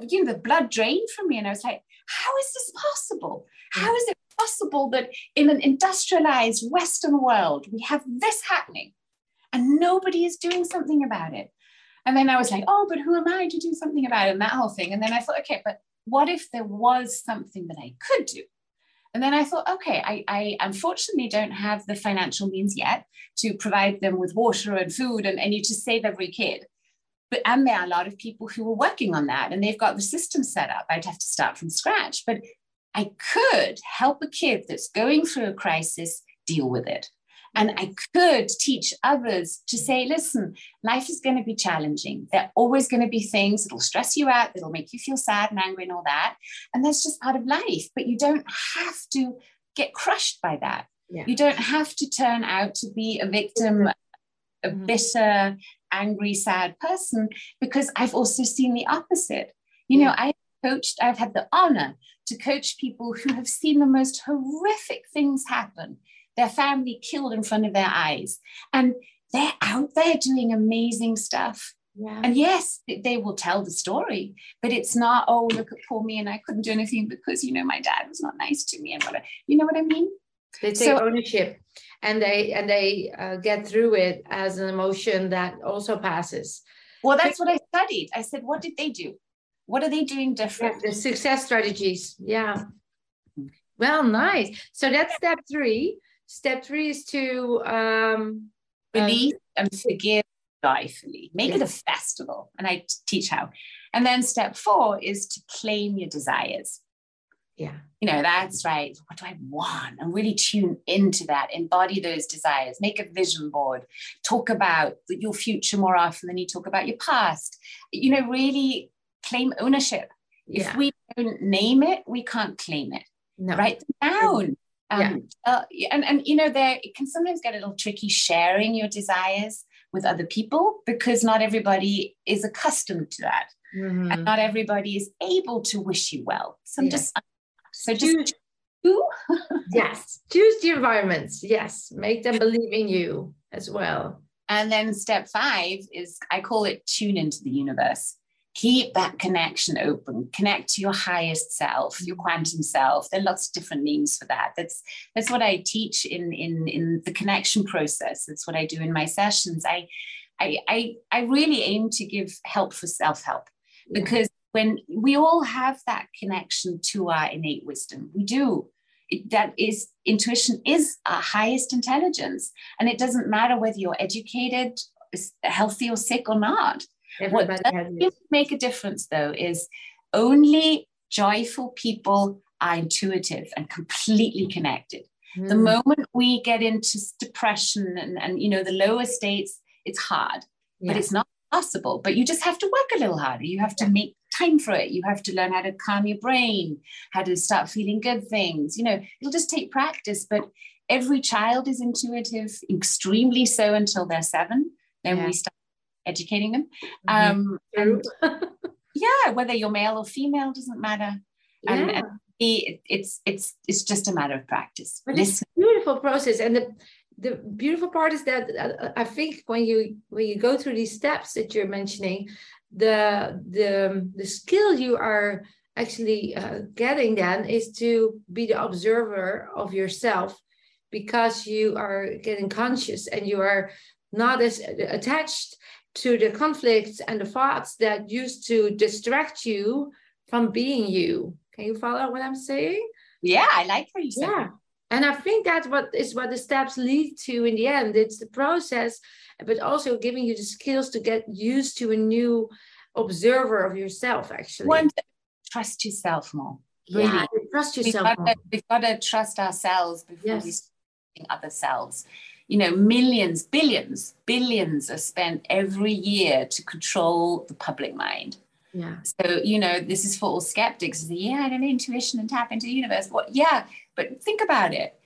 you know, the blood drained from me, and I was like, how is this possible? How is it possible that in an industrialized Western world, we have this happening and nobody is doing something about it? And then I was like, oh, but who am I to do something about it? And that whole thing. And then I thought, okay, but what if there was something that I could do? And then I thought, okay, I, I, unfortunately don't have the financial means yet to provide them with water and food and, and you to save every kid. But and there are a lot of people who are working on that and they've got the system set up. I'd have to start from scratch. But I could help a kid that's going through a crisis deal with it. And I could teach others to say, listen, life is going to be challenging. There are always going to be things that'll stress you out, that'll make you feel sad and angry and all that. And that's just part of life. But you don't have to get crushed by that. Yeah. You don't have to turn out to be a victim, a mm-hmm. bitter, angry, sad person, because I've also seen the opposite. You know, I coached, I've had the honor to coach people who have seen the most horrific things happen, their family killed in front of their eyes. And they're out there doing amazing stuff. Yeah. And yes, they will tell the story, but it's not, oh, look at poor me and I couldn't do anything because, you know, my dad was not nice to me and whatever. You know what I mean? They take so, ownership and they and they uh, get through it as an emotion that also passes. Well, that's what I studied. I said, what did they do? What are they doing different? Yeah, the success strategies. Yeah. Well, nice. So that's step three. Step three is to um, release um, and forgive joyfully. Make it a festival. And I teach how. And then step four is to claim your desires. Yeah. You know, that's right. What do I want? And really tune into that, embody those desires, make a vision board, talk about your future more often than you talk about your past. You know, really claim ownership. Yeah. If we don't name it, we can't claim it. No. Write them down. Um, yeah. Uh, and, and, you know, there it can sometimes get a little tricky sharing your desires with other people because not everybody is accustomed to that. Mm-hmm. And not everybody is able to wish you well. So I'm yeah. just so just choose. yes, choose the environments. Yes, make them believe in you as well. And then step five is I call it tune into the universe. Keep that connection open. Connect to your highest self, your mm-hmm. quantum self. There are lots of different names for that. That's that's what I teach in in in the connection process. That's what I do in my sessions. I I I, I really aim to give help for self help because when we all have that connection to our innate wisdom we do that is intuition is our highest intelligence and it doesn't matter whether you're educated healthy or sick or not Everybody what does make a difference though is only joyful people are intuitive and completely connected mm. the hmm. moment we get into depression and, and you know the lower states it's hard yeah. but it's not possible but you just have to work a little harder you have to make time for it. You have to learn how to calm your brain, how to start feeling good things. You know, it'll just take practice, but every child is intuitive, extremely so until they're seven. Then yeah. we start educating them. Mm-hmm. Um, and, yeah, whether you're male or female doesn't matter. Yeah. And, and it's it's it's just a matter of practice. But it's a beautiful process, and the the beautiful part is that uh, I think when you when you go through these steps that you're mentioning, the the the skill you are actually uh, getting then is to be the observer of yourself because you are getting conscious and you are not as attached to the conflicts and the thoughts that used to distract you from being you. Can you follow what i'm saying? Yeah i like how you say yeah. And i think that's what is what the steps lead to in the end. It's the process but also giving you the skills to get used to a new observer of yourself actually. One, trust yourself more. Really. yeah, trust yourself we've got, to, we've got, to, trust ourselves before yes. we start other selves you know millions billions billions are spent every year to control the public mind. Yeah. So you know this is for all skeptics. Yeah i don't know intuition and tap into the universe. What yeah but think about it.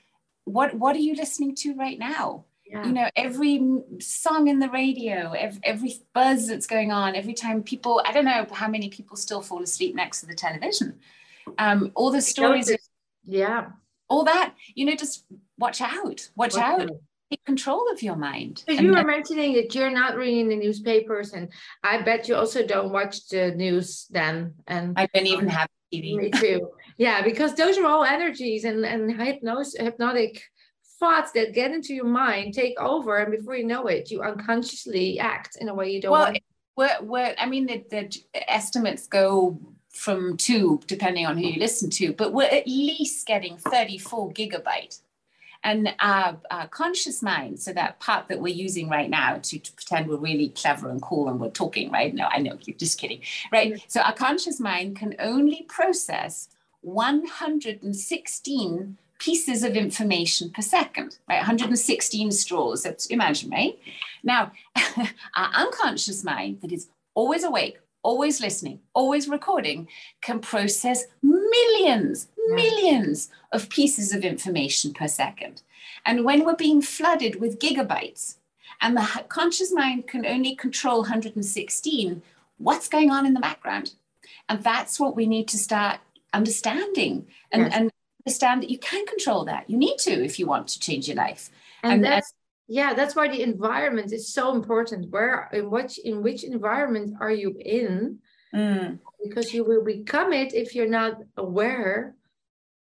What what are you listening to right now? Yeah. you know every song in the radio every, every buzz that's going on every time people i don't know how many people still fall asleep next to the television. Um all the stories yeah. All that you know just watch out watch, watch out. out take control of your mind. So you were mentioning that you're not reading the newspapers, and I bet you also don't watch the news then. And I don't even have TV. Me too. yeah, because those are all energies and and hypnosis, hypnotic thoughts that get into your mind take over and before you know it you unconsciously act in a way you don't well, want we're, we're, i mean the, the estimates go from two depending on who you listen to but we're at least getting 34 gigabyte and our, our, conscious mind so that part that we're using right now to, to, pretend we're really clever and cool and we're talking right no i know you're just kidding right so our conscious mind can only process 116 pieces of information per second, right? 116 straws. That's imagine, right? Now, our unconscious mind that is always awake, always listening, always recording, can process millions, millions of pieces of information per second. And when we're being flooded with gigabytes, and the conscious mind can only control 116, what's going on in the background? And that's what we need to start understanding and, yes. and understand that you can control that. You need to if you want to change your life. And, and that's yeah, that's why the environment is so important. Where in which in which environment are you in? Mm. Because you will become it if you're not aware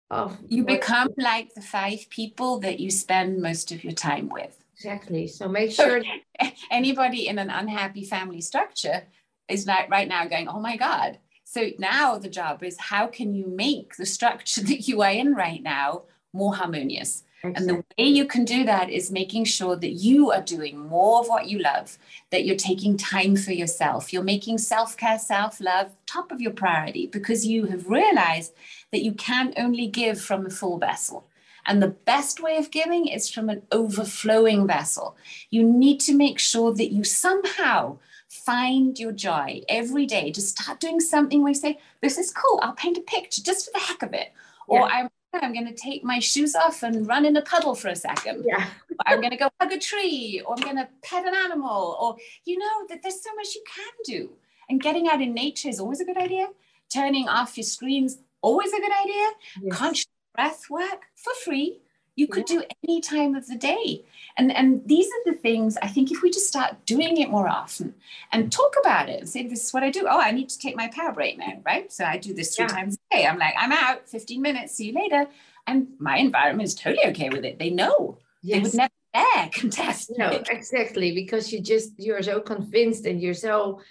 of you become like the five people that you spend most of your time with. Exactly. So make sure anybody in an unhappy family structure is not right now going, oh my God. So now the job is how can you make the structure that you are in right now more harmonious? Exactly. And the way you can do that is making sure that you are doing more of what you love, that you're taking time for yourself. You're making self care, self love top of your priority because you have realized that you can only give from a full vessel. And the best way of giving is from an overflowing vessel. You need to make sure that you somehow find your joy every day. Just start doing something where you say, This is cool. I'll paint a picture just for the heck of it. Yeah. Or I'm I'm going to take my shoes off and run in a puddle for a second. Yeah. I'm going to go hug a tree or I'm going to pet an animal or, you know, that there's so much you can do. And getting out in nature is always a good idea. Turning off your screens, always a good idea. Yes. Conscious breath work for free you could yeah. do any time of the day. And and these are the things i think if we just start doing it more often and talk about it and say this is what i do. Oh i need to take my power break now right? So i do this three yeah. times a day. I'm like i'm out 15 minutes see you later. And my environment is totally okay with it. They know. Yes. they would never dare contest no exactly because you just you're so convinced and you're so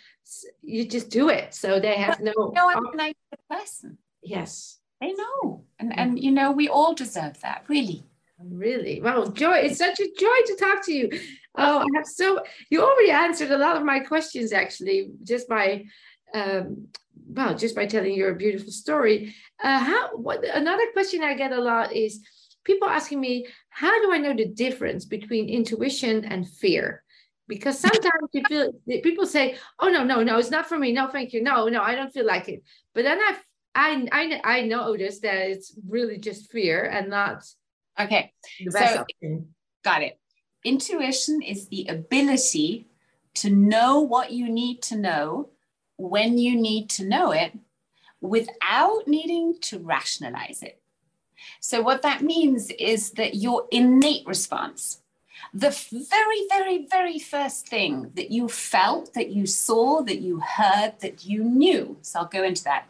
you just do it. So they have but no no i'm a nice person. Yes. They know. And and you know we all deserve that really Really? Wow, joy. It's such a joy to talk to you. Oh, I have so you already answered a lot of my questions actually, just by um well, just by telling your beautiful story. Uh how what another question I get a lot is people asking me, how do I know the difference between intuition and fear? Because sometimes you feel people say, "Oh no, no, no, it's not for me. No, thank you. No, no, I don't feel like it." But then I, I, I, I notice that it's really just fear and not Okay. So, got it. Intuition is the ability to know what you need to know when you need to know it without needing to rationalize it. So, what that means is that your innate response, the very, very, very first thing that you felt, that you saw, that you heard, that you knew, so I'll go into that,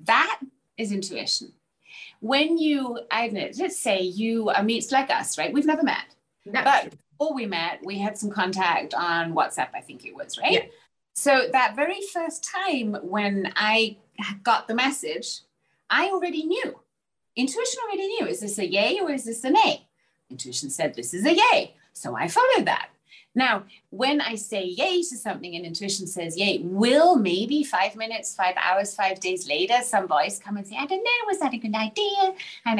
that is intuition when you, I know, let's say you, I mean, it's like us, right? We've never met. But before we met, we had some contact on WhatsApp, I think it was, right? Yeah. So that very first time when I got the message, I already knew. Intuition already knew. Is this a yay or is this a nay? Intuition said this is a yay. So I followed that. Now, when I say yay to something and intuition says yay, will maybe five minutes, five hours, five days later, some voice come and say, I don't know, was that a good idea? And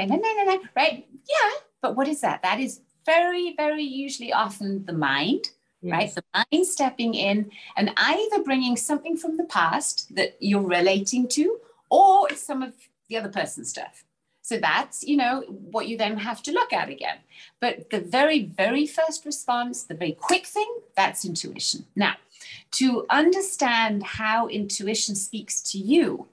right? Yeah, but what is that? That is very, very usually often the mind, yes. right? The mind stepping in and either bringing something from the past that you're relating to, or it's some of the other person's stuff. So that's, you know, what you then have to look at again. But the very, very first response, the very quick thing, that's intuition. Now, to understand how intuition speaks to you,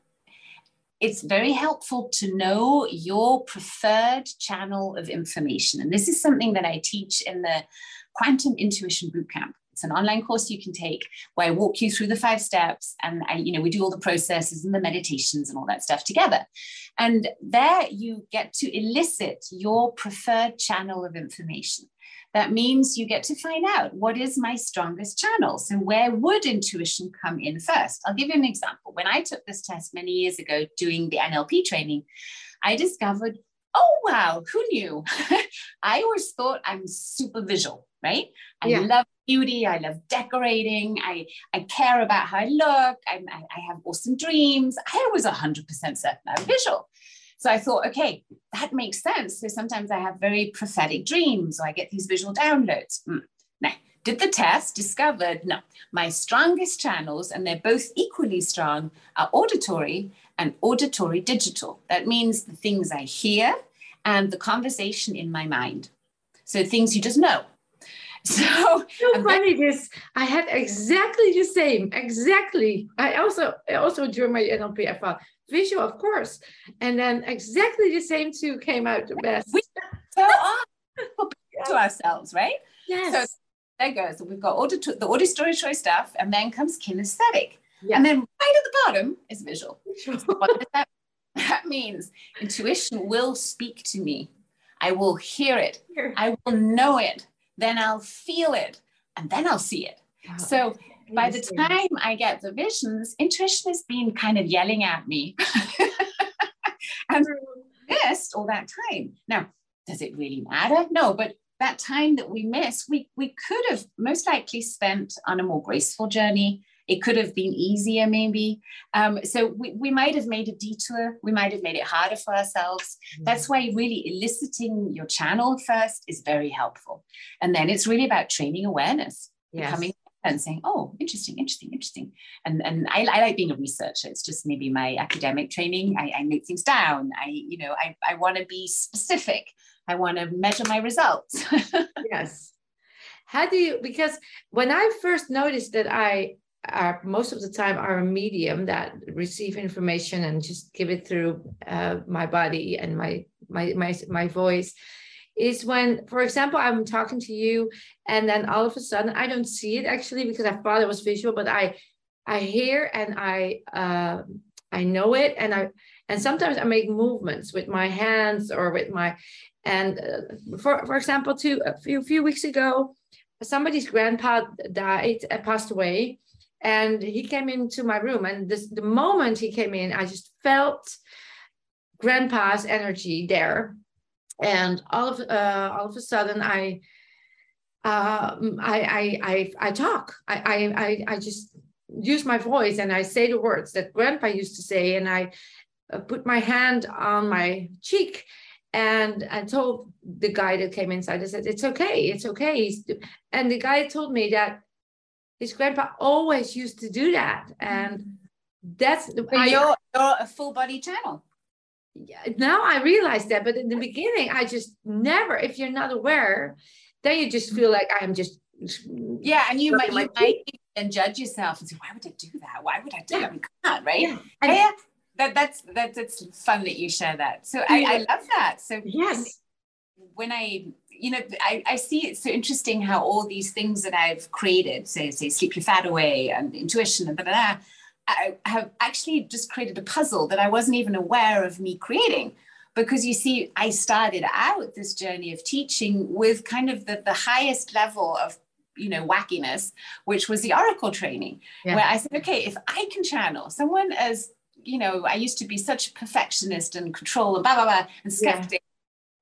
it's very helpful to know your preferred channel of information. And this is something that I teach in the Quantum Intuition Bootcamp. It's an online course you can take where I walk you through the five steps and I, you know, we do all the processes and the meditations and all that stuff together. And there you get to elicit your preferred channel of information. That means you get to find out what is my strongest channel. So, where would intuition come in first? I'll give you an example. When I took this test many years ago doing the NLP training, I discovered oh, wow, who knew? I always thought I'm super visual, right? I yeah. love beauty. I love decorating. I, I care about how I look. I, I have awesome dreams. I was 100% certain I'm visual. So I thought, okay, that makes sense. So sometimes I have very prophetic dreams or I get these visual downloads. Mm. Now, did the test, discovered no, my strongest channels, and they're both equally strong, are auditory and auditory digital. That means the things I hear and the conversation in my mind. So things you just know. So, so funny. This I had exactly the same. Exactly. I also also during my NLP I thought visual, of course, and then exactly the same two came out the best. We so on to ourselves, right? Yes. So there goes. We've got the auditory choice stuff, and then comes kinesthetic. Yeah. And then right at the bottom is visual. what does that, that means? Intuition will speak to me. I will hear it. I will know it. Then I'll feel it. And then I'll see it. Wow. So by the time I get the visions, intuition has been kind of yelling at me. and missed all that time. Now, does it really matter? No, but that time that we miss, we, we could have most likely spent on a more graceful journey. It could have been easier, maybe. Um, so we, we might have made a detour. We might have made it harder for ourselves. Mm-hmm. That's why really eliciting your channel first is very helpful. And then it's really about training awareness, yes. becoming and saying, oh, interesting, interesting, interesting. And and I, I, like being a researcher. It's just maybe my academic training. I, I note things down. I, you know, I, I want to be specific. I want to measure my results. yes. How do you, because when I first noticed that I are most of the time are a medium that receive information and just give it through uh, my body and my, my, my, my voice. Is when, for example, I'm talking to you and then all of a sudden I don't see it actually because I thought it was visual, but I, I hear and I, uh, I know it and I, and sometimes I make movements with my hands or with my, and uh, for for example, two a few few weeks ago, somebody's grandpa died, uh, passed away, and he came into my room. And this the moment he came in, I just felt grandpa's energy there, and all of uh, all of a sudden, I. Um, I, I I I talk. I I I just use my voice and I say the words that Grandpa used to say, and I uh, put my hand on my cheek and I told the guy that came inside, I said, it's okay, it's okay. And the guy told me that his grandpa always used to do that. And mm. that's but I, you're, you're a full body channel. Yeah. Now I realize that, but in the beginning, I just never, if you're not aware, then you just feel like I'm just yeah, and you might you might and judge yourself and say, why would I do that? Why would I do yeah. that? We can't, right? Yeah. And, yeah that that's that's it's fun that you share that. So I, I love that. So yes, when I you know I, I see it's so interesting how all these things that I've created, say say sleep your fat away and intuition and blah, blah, blah, I have actually just created a puzzle that I wasn't even aware of me creating. Because you see, I started out this journey of teaching with kind of the, the highest level of you know wackiness which was the oracle training yeah. where i said okay if i can channel someone as you know, I used to be such a perfectionist and control and blah, blah, blah, and skeptic. Yeah.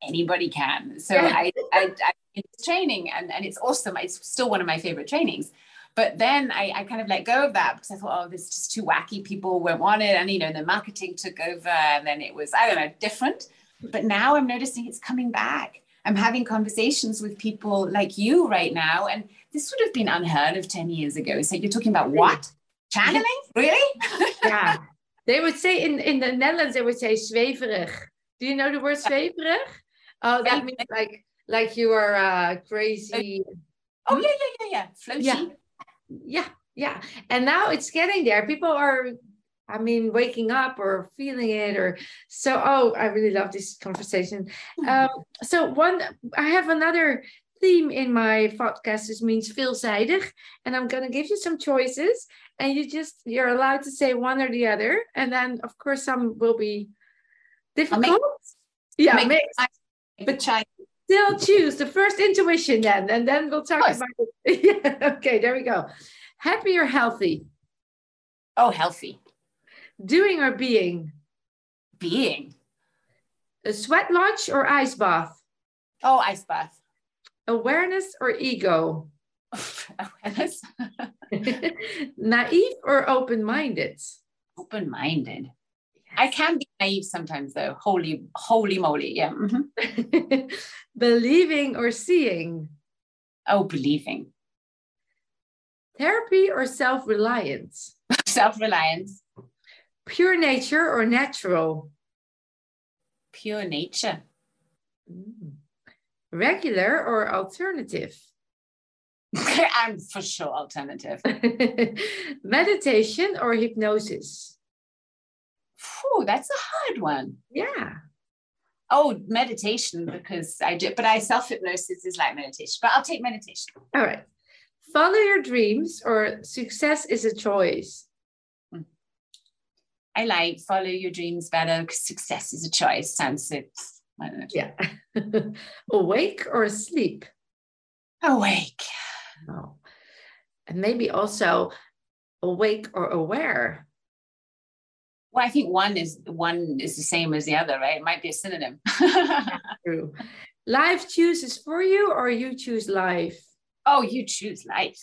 Anybody can. So yeah. I, I, I it's training and, and it's awesome. It's still one of my favorite trainings. But then I, I kind of let go of that because I thought, oh, this is just too wacky. People won't want it. And, you know, the marketing took over and then it was, I don't know, different. But now I'm noticing it's coming back. I'm having conversations with people like you right now. And this would have been unheard of 10 years ago. So you're talking about what? Channeling? Really? yeah. They would say in, in the Netherlands, they would say zweverig. Do you know the word zweverig? Oh, that means like like you are uh, crazy. Oh yeah, yeah, yeah, yeah. Floaty. Yeah. yeah, yeah. And now it's getting there. People are, I mean, waking up or feeling it, or so. Oh, I really love this conversation. Mm-hmm. Um, so one, I have another theme in my podcast. This means veelzijdig, and I'm gonna give you some choices, and you just you're allowed to say one or the other and then of course some will be difficult yeah make, but try still choose the first intuition then and then we'll talk about it. Yeah, okay there we go. Happy or healthy? Oh healthy. Doing or being? Being. A sweat lodge or ice bath? Oh ice bath. Awareness or ego? Awareness. Naive or open-minded? Open-minded. yes. I can be naive sometimes though. Holy holy moly. Yeah. Mm-hmm. believing or seeing? Oh believing. Therapy or self-reliance? Self-reliance. Pure nature or natural? Pure nature. Mm. regular or alternative? I'm for sure alternative. Meditation or hypnosis? Phew, that's a hard one. Yeah. Oh, meditation because I do, but I self hypnosis is like meditation. But I'll take meditation. All right. Follow your dreams or success is a choice. Hmm. I like follow your dreams better because success is a choice. Sounds it. Yeah. Awake or asleep? Awake. Oh. And maybe also awake or aware. Well, I think one is one is the same as the other, right? It might be a synonym. True. Life chooses for you or you choose life? Oh, you choose life.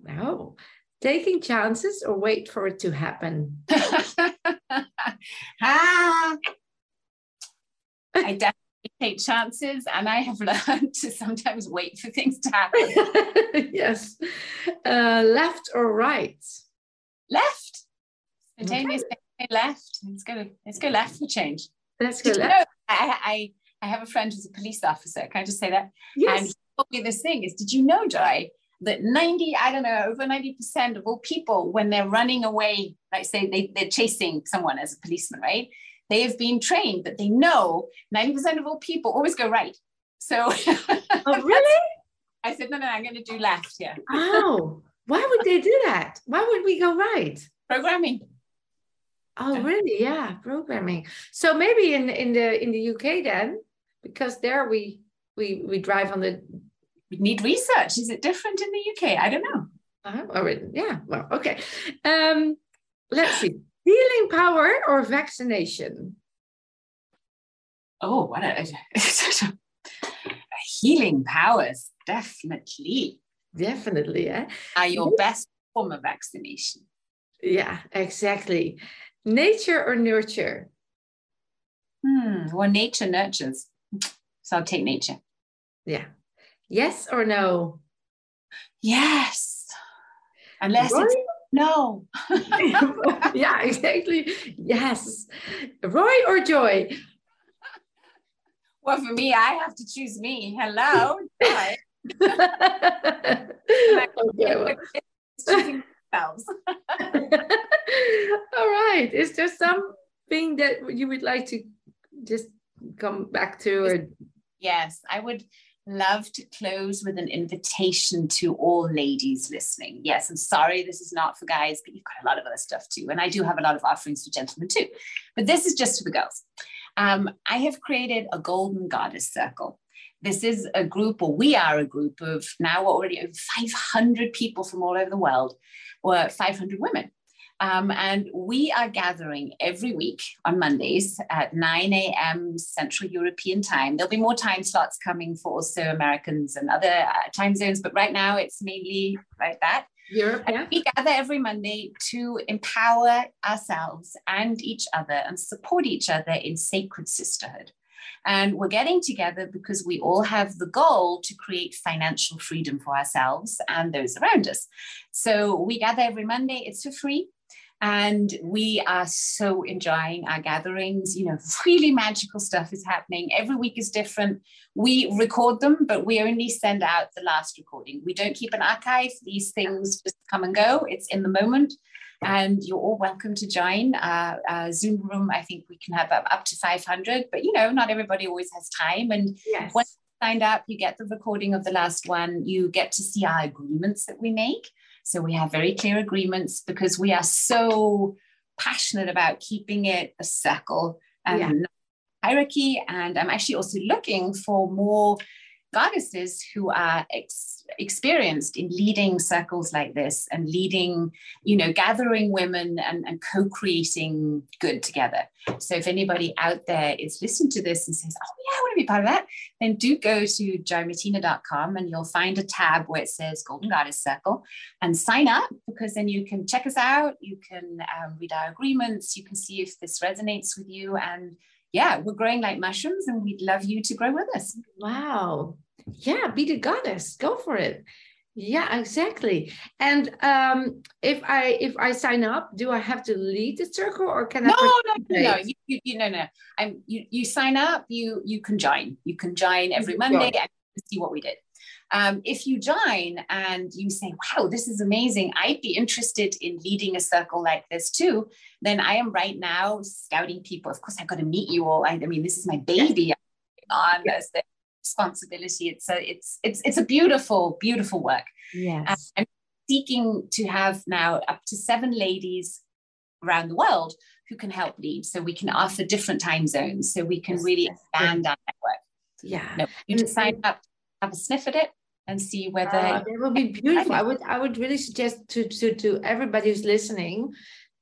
No. Taking chances or wait for it to happen? ah, I definitely take chances and I have learned to sometimes wait for things to happen. yes. Uh, left or right? Left. Spontaneous okay. Left. Let's go, let's go left for change. Let's go Did left. You know, I, I, I have a friend who's a police officer. Can I just say that? Yes. And he told me this thing is, did you know, Joy, that 90, I don't know, over 90% of all people, when they're running away, like say they, they're chasing someone as a policeman, right? They have been trained that they know 90% of all people always go right. So, oh, really? I said, no, no, I'm going to do left. Yeah. Oh, why would they do that? Why would we go right? Programming. Oh, really? Yeah, programming. So maybe in in the in the UK then, because there we we we drive on the. We need research. Is it different in the UK? I don't know. Uh, oh, yeah. Well, okay. Um, let's see. Healing power or vaccination? Oh, what a, healing powers, definitely. Definitely, yeah. Are your best form of vaccination. Yeah, exactly. Nature or nurture? Hmm. Well, nature nurtures. So I'll take nature. Yeah. Yes or no? Yes. Unless Roy? it's no. yeah, exactly. Yes. Roy or Joy? Well, for me, I have to choose me. Hello. Joy. okay, well. All right. Is there something that you would like to just come back to? Or... Yes, I would love to close with an invitation to all ladies listening. Yes, I'm sorry, this is not for guys, but you've got a lot of other stuff too. And I do have a lot of offerings for gentlemen too. But this is just for the girls. Um, I have created a Golden Goddess Circle. This is a group, or we are a group of now already over 500 people from all over the world, or 500 women. Um, and we are gathering every week on Mondays at 9 a.m. Central European time. There'll be more time slots coming for also Americans and other uh, time zones, but right now it's mainly like that. Europe, yeah. We gather every Monday to empower ourselves and each other and support each other in sacred sisterhood. And we're getting together because we all have the goal to create financial freedom for ourselves and those around us. So we gather every Monday, it's for free. And we are so enjoying our gatherings. You know, really magical stuff is happening. Every week is different. We record them, but we only send out the last recording. We don't keep an archive. These things just come and go. It's in the moment. And you're all welcome to join our, our Zoom room. I think we can have up, to 500, but you know, not everybody always has time. And yes. once you signed up, you get the recording of the last one. You get to see our agreements that we make. So we have very clear agreements because we are so passionate about keeping it a circle and Yeah. hierarchy. And I'm actually also looking for more goddesses who are ex- experienced in leading circles like this and leading, you know, gathering women and, and co-creating good together. So if anybody out there is listening to this and says, oh yeah, I want to be part of that, then do go to joymartina.com and you'll find a tab where it says Golden Goddess Circle and sign up because then you can check us out. You can um, read our agreements. You can see if this resonates with you. And yeah, we're growing like mushrooms and we'd love you to grow with us. Wow. Yeah, be the goddess. Go for it. Yeah, exactly. And um, if I if I sign up, do I have to lead the circle or can No, I? no, no, no. participate? You, you, you no, no. I'm you. You sign up. You you can join. You can join every Monday and see what we did. Um, if you join and you say, wow, this is amazing, I'd be interested in leading a circle like this too, then I am right now scouting people. Of course, I've got to meet you all. I, I mean, this is my baby on as the responsibility. It's a, it's, it's, it's a beautiful, beautiful work. Yes. I'm seeking to have now up to seven ladies around the world who can help lead. So we can offer different time zones. So we can really expand our network. Yeah. No, you just sign up, have a sniff at it, and see whether uh, that would be beautiful. I would I would really suggest to to to everybody who's listening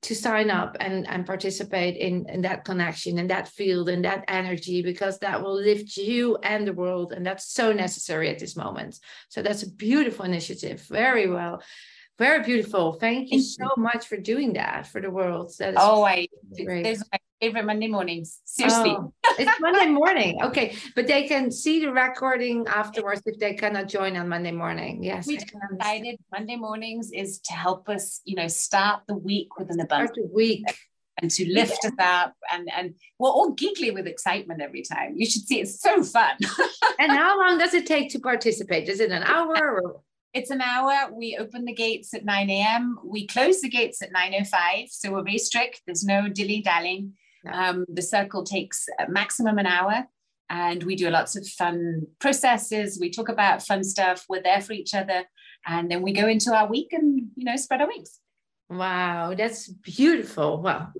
to sign up and and participate in in that connection and that field and that energy because that will lift you and the world and that's so necessary at this moment. So that's a beautiful initiative. Very well. Very beautiful. Thank you so much for doing that for the world. That is oh, I great. those my favorite Monday mornings. Seriously. Oh, it's Monday morning. Okay. But they can see the recording afterwards if they cannot join on Monday morning. Yes. We decided Monday mornings is to help us, you know, start the week with an abundance. Start the week. And to lift yeah. us up and and we're all giggly with excitement every time. You should see it's so fun. and how long does it take to participate? Is it an hour or it's an hour. We open the gates at 9 a.m. We close the gates at 9.05. So we're very strict. There's no dilly-dallying. Um, the circle takes maximum an hour and we do lots of fun processes. We talk about fun stuff. We're there for each other. And then we go into our week and, you know, spread our wings. Wow, that's beautiful. Well,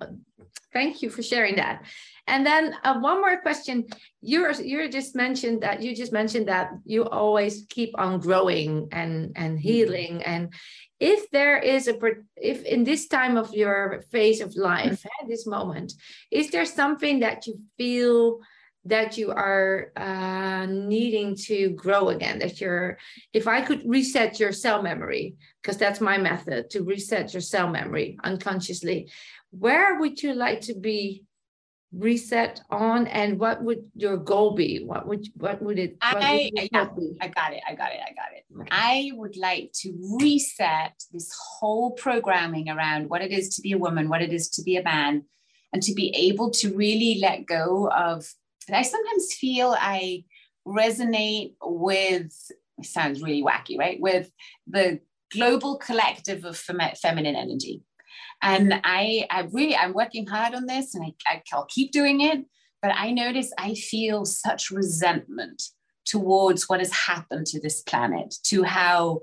thank you for sharing that. And then uh, one more question. You're you just mentioned that you just mentioned that you always keep on growing and and mm-hmm. healing. And if there is a if in this time of your phase of life, at this moment, is there something that you feel that you are uh, needing to grow again that you're if i could reset your cell memory because that's my method to reset your cell memory unconsciously where would you like to be reset on and what would your goal be? What would what would it what I, would yeah, I got it i got it i got it. I would like to reset this whole programming around what it is to be a woman what it is to be a man and to be able to really let go of i sometimes feel i resonate with it sounds really wacky right with the global collective of fem- feminine energy and mm-hmm. I, I really, I'm working hard on this and I, I'll keep doing it. But I notice I feel such resentment towards what has happened to this planet, to how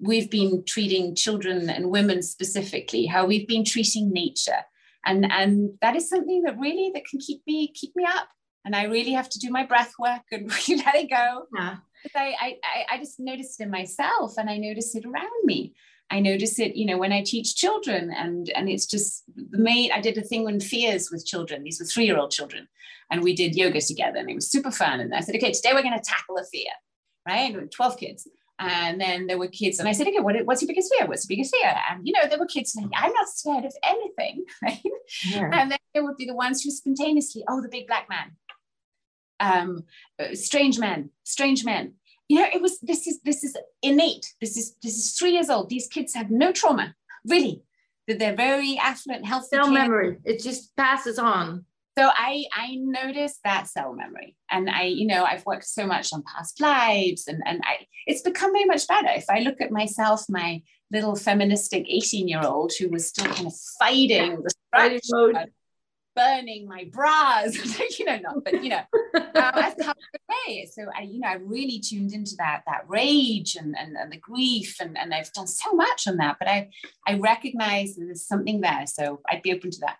we've been treating children and women specifically, how we've been treating nature. And, and that is something that really that can keep me keep me up. And I really have to do my breath work and really let it go. Yeah. I, I, I just noticed it in myself and I notice it around me. I notice it, you know, when I teach children, and and it's just the main. I did a thing on fears with children. These were three-year-old children, and we did yoga together, and it was super fun. And I said, okay, today we're going to tackle a fear, right? And Twelve kids, and then there were kids, and I said, okay, what, what's your biggest fear? What's your biggest fear? And you know, there were kids saying, I'm not scared of anything, right? Yeah. And then there would be the ones who spontaneously, oh, the big black man, um, strange men, strange men. You know it was this is this is innate. This is this is three years old. These kids have no trauma really. That they're very affluent healthy cell memory. It just passes on. So i i noticed that cell memory. And i you know i've worked so much on past lives and and i it's become very much better. If i look at myself my little feministic 18 year old who was still kind of fighting the structure burning my bras, you know, not, but you know, um, I've come away. So I, you know, I really tuned into that that rage and and, and the grief, and and I've done so much on that. But I I recognize that there's something there, so I'd be open to that.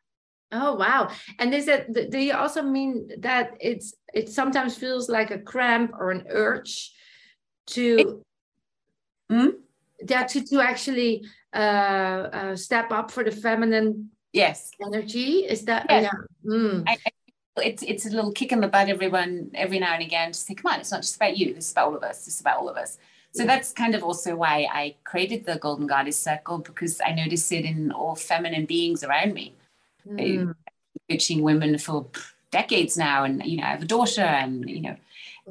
Oh wow! And is that do you also mean that it's it sometimes feels like a cramp or an urge to it, mm? yeah to to actually uh, uh, step up for the feminine Yes. Energy is that? Yes. Yeah. Mm. I, I, it's it's a little kick in the butt everyone every now and again to say, come on, it's not just about you. This is about all of us. This is about all of us. So yeah. that's kind of also why I created the Golden Goddess Circle because I notice it in all feminine beings around me. Mm. Coaching women for decades now, and you know, I have a daughter, and you know,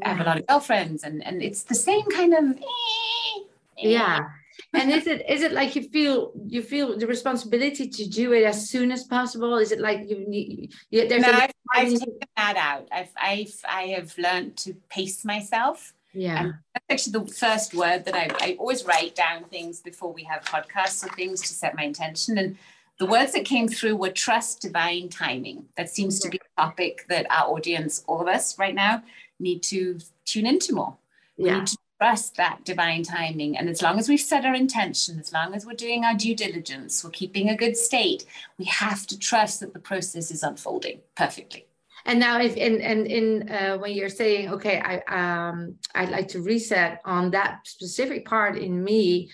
I have a lot of girlfriends, and and it's the same kind of. Eh, eh. Yeah, and is it is it like you feel you feel the responsibility to do it as soon as possible? Is it like you need? You, there's no, I've, I've taken that out. I've I've I have learned to pace myself. Yeah. And actually the first word that I, I always write down things before we have podcasts or things to set my intention. And the words that came through were trust divine timing. That seems to be a topic that our audience, all of us right now, need to tune into more. We yeah. need to trust that divine timing. And as long as we've set our intention, as long as we're doing our due diligence, we're keeping a good state, we have to trust that the process is unfolding perfectly. And now, if in and in uh, when you're saying, okay, I um I'd like to reset on that specific part in me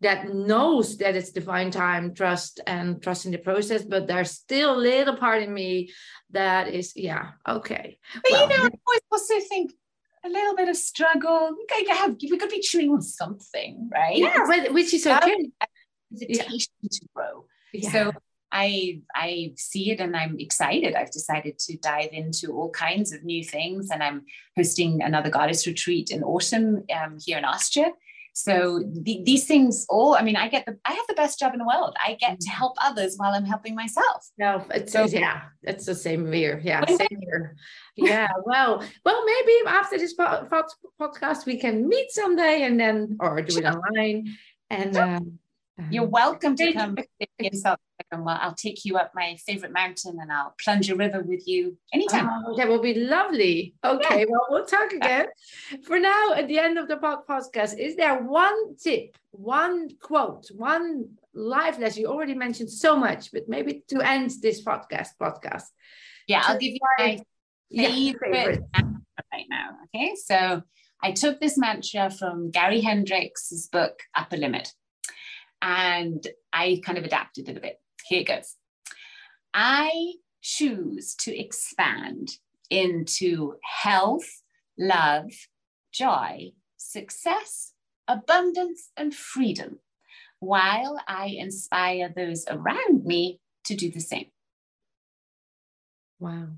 that knows that it's divine time, trust and trust in the process, but there's still a little part in me that is, yeah, okay. But well, you know, I always also think a little bit of struggle. We could have we could be chewing on something, right? Yeah, which is okay. Invitation yeah. to grow. Yeah. So I I see it and I'm excited. I've decided to dive into all kinds of new things, and I'm hosting another goddess retreat in autumn um, here in Austria. So the, these things all, I mean, I get the, I have the best job in the world. I get to help others while I'm helping myself. No, it's, so, yeah, it's the same here. Yeah, same here. Yeah, well, well, maybe after this podcast we can meet someday and then, or do it online. And um, you're uh-huh. welcome to come in South Africa. Well, I'll take you up my favorite mountain and I'll plunge a river with you anytime. Oh, that will be lovely. Okay, yeah. well, we'll talk again. For now, at the end of the podcast, is there one tip, one quote, one life lesson? You already mentioned so much, but maybe to end this podcast podcast. Yeah, I'll give you my favorite, favorite. right now. Okay, so I took this mantra from Gay Hendricks' book Upper Limit and I kind of adapted it a bit. Here it goes. I choose to expand into health, love, joy, success, abundance, and freedom while I inspire those around me to do the same. Wow.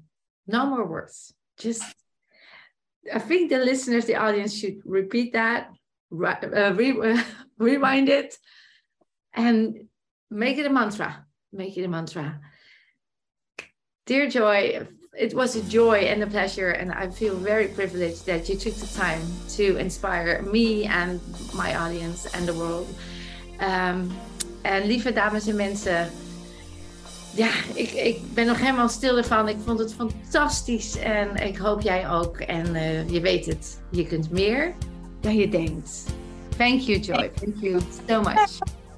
No more words. Just, I think the listeners, the audience should repeat that, uh, re- rewind it, and make it a mantra. Make it a mantra. Dear Joy, it was a joy and a pleasure, and I feel very privileged that you took the time to inspire me and my audience and the world. Um, en lieve dames en mensen, ja, ik, ik ben nog helemaal stil ervan. Ik vond het fantastisch en ik hoop jij ook. En uh, je weet het, je kunt meer dan je denkt. Thank you, Joy. Thank you so much.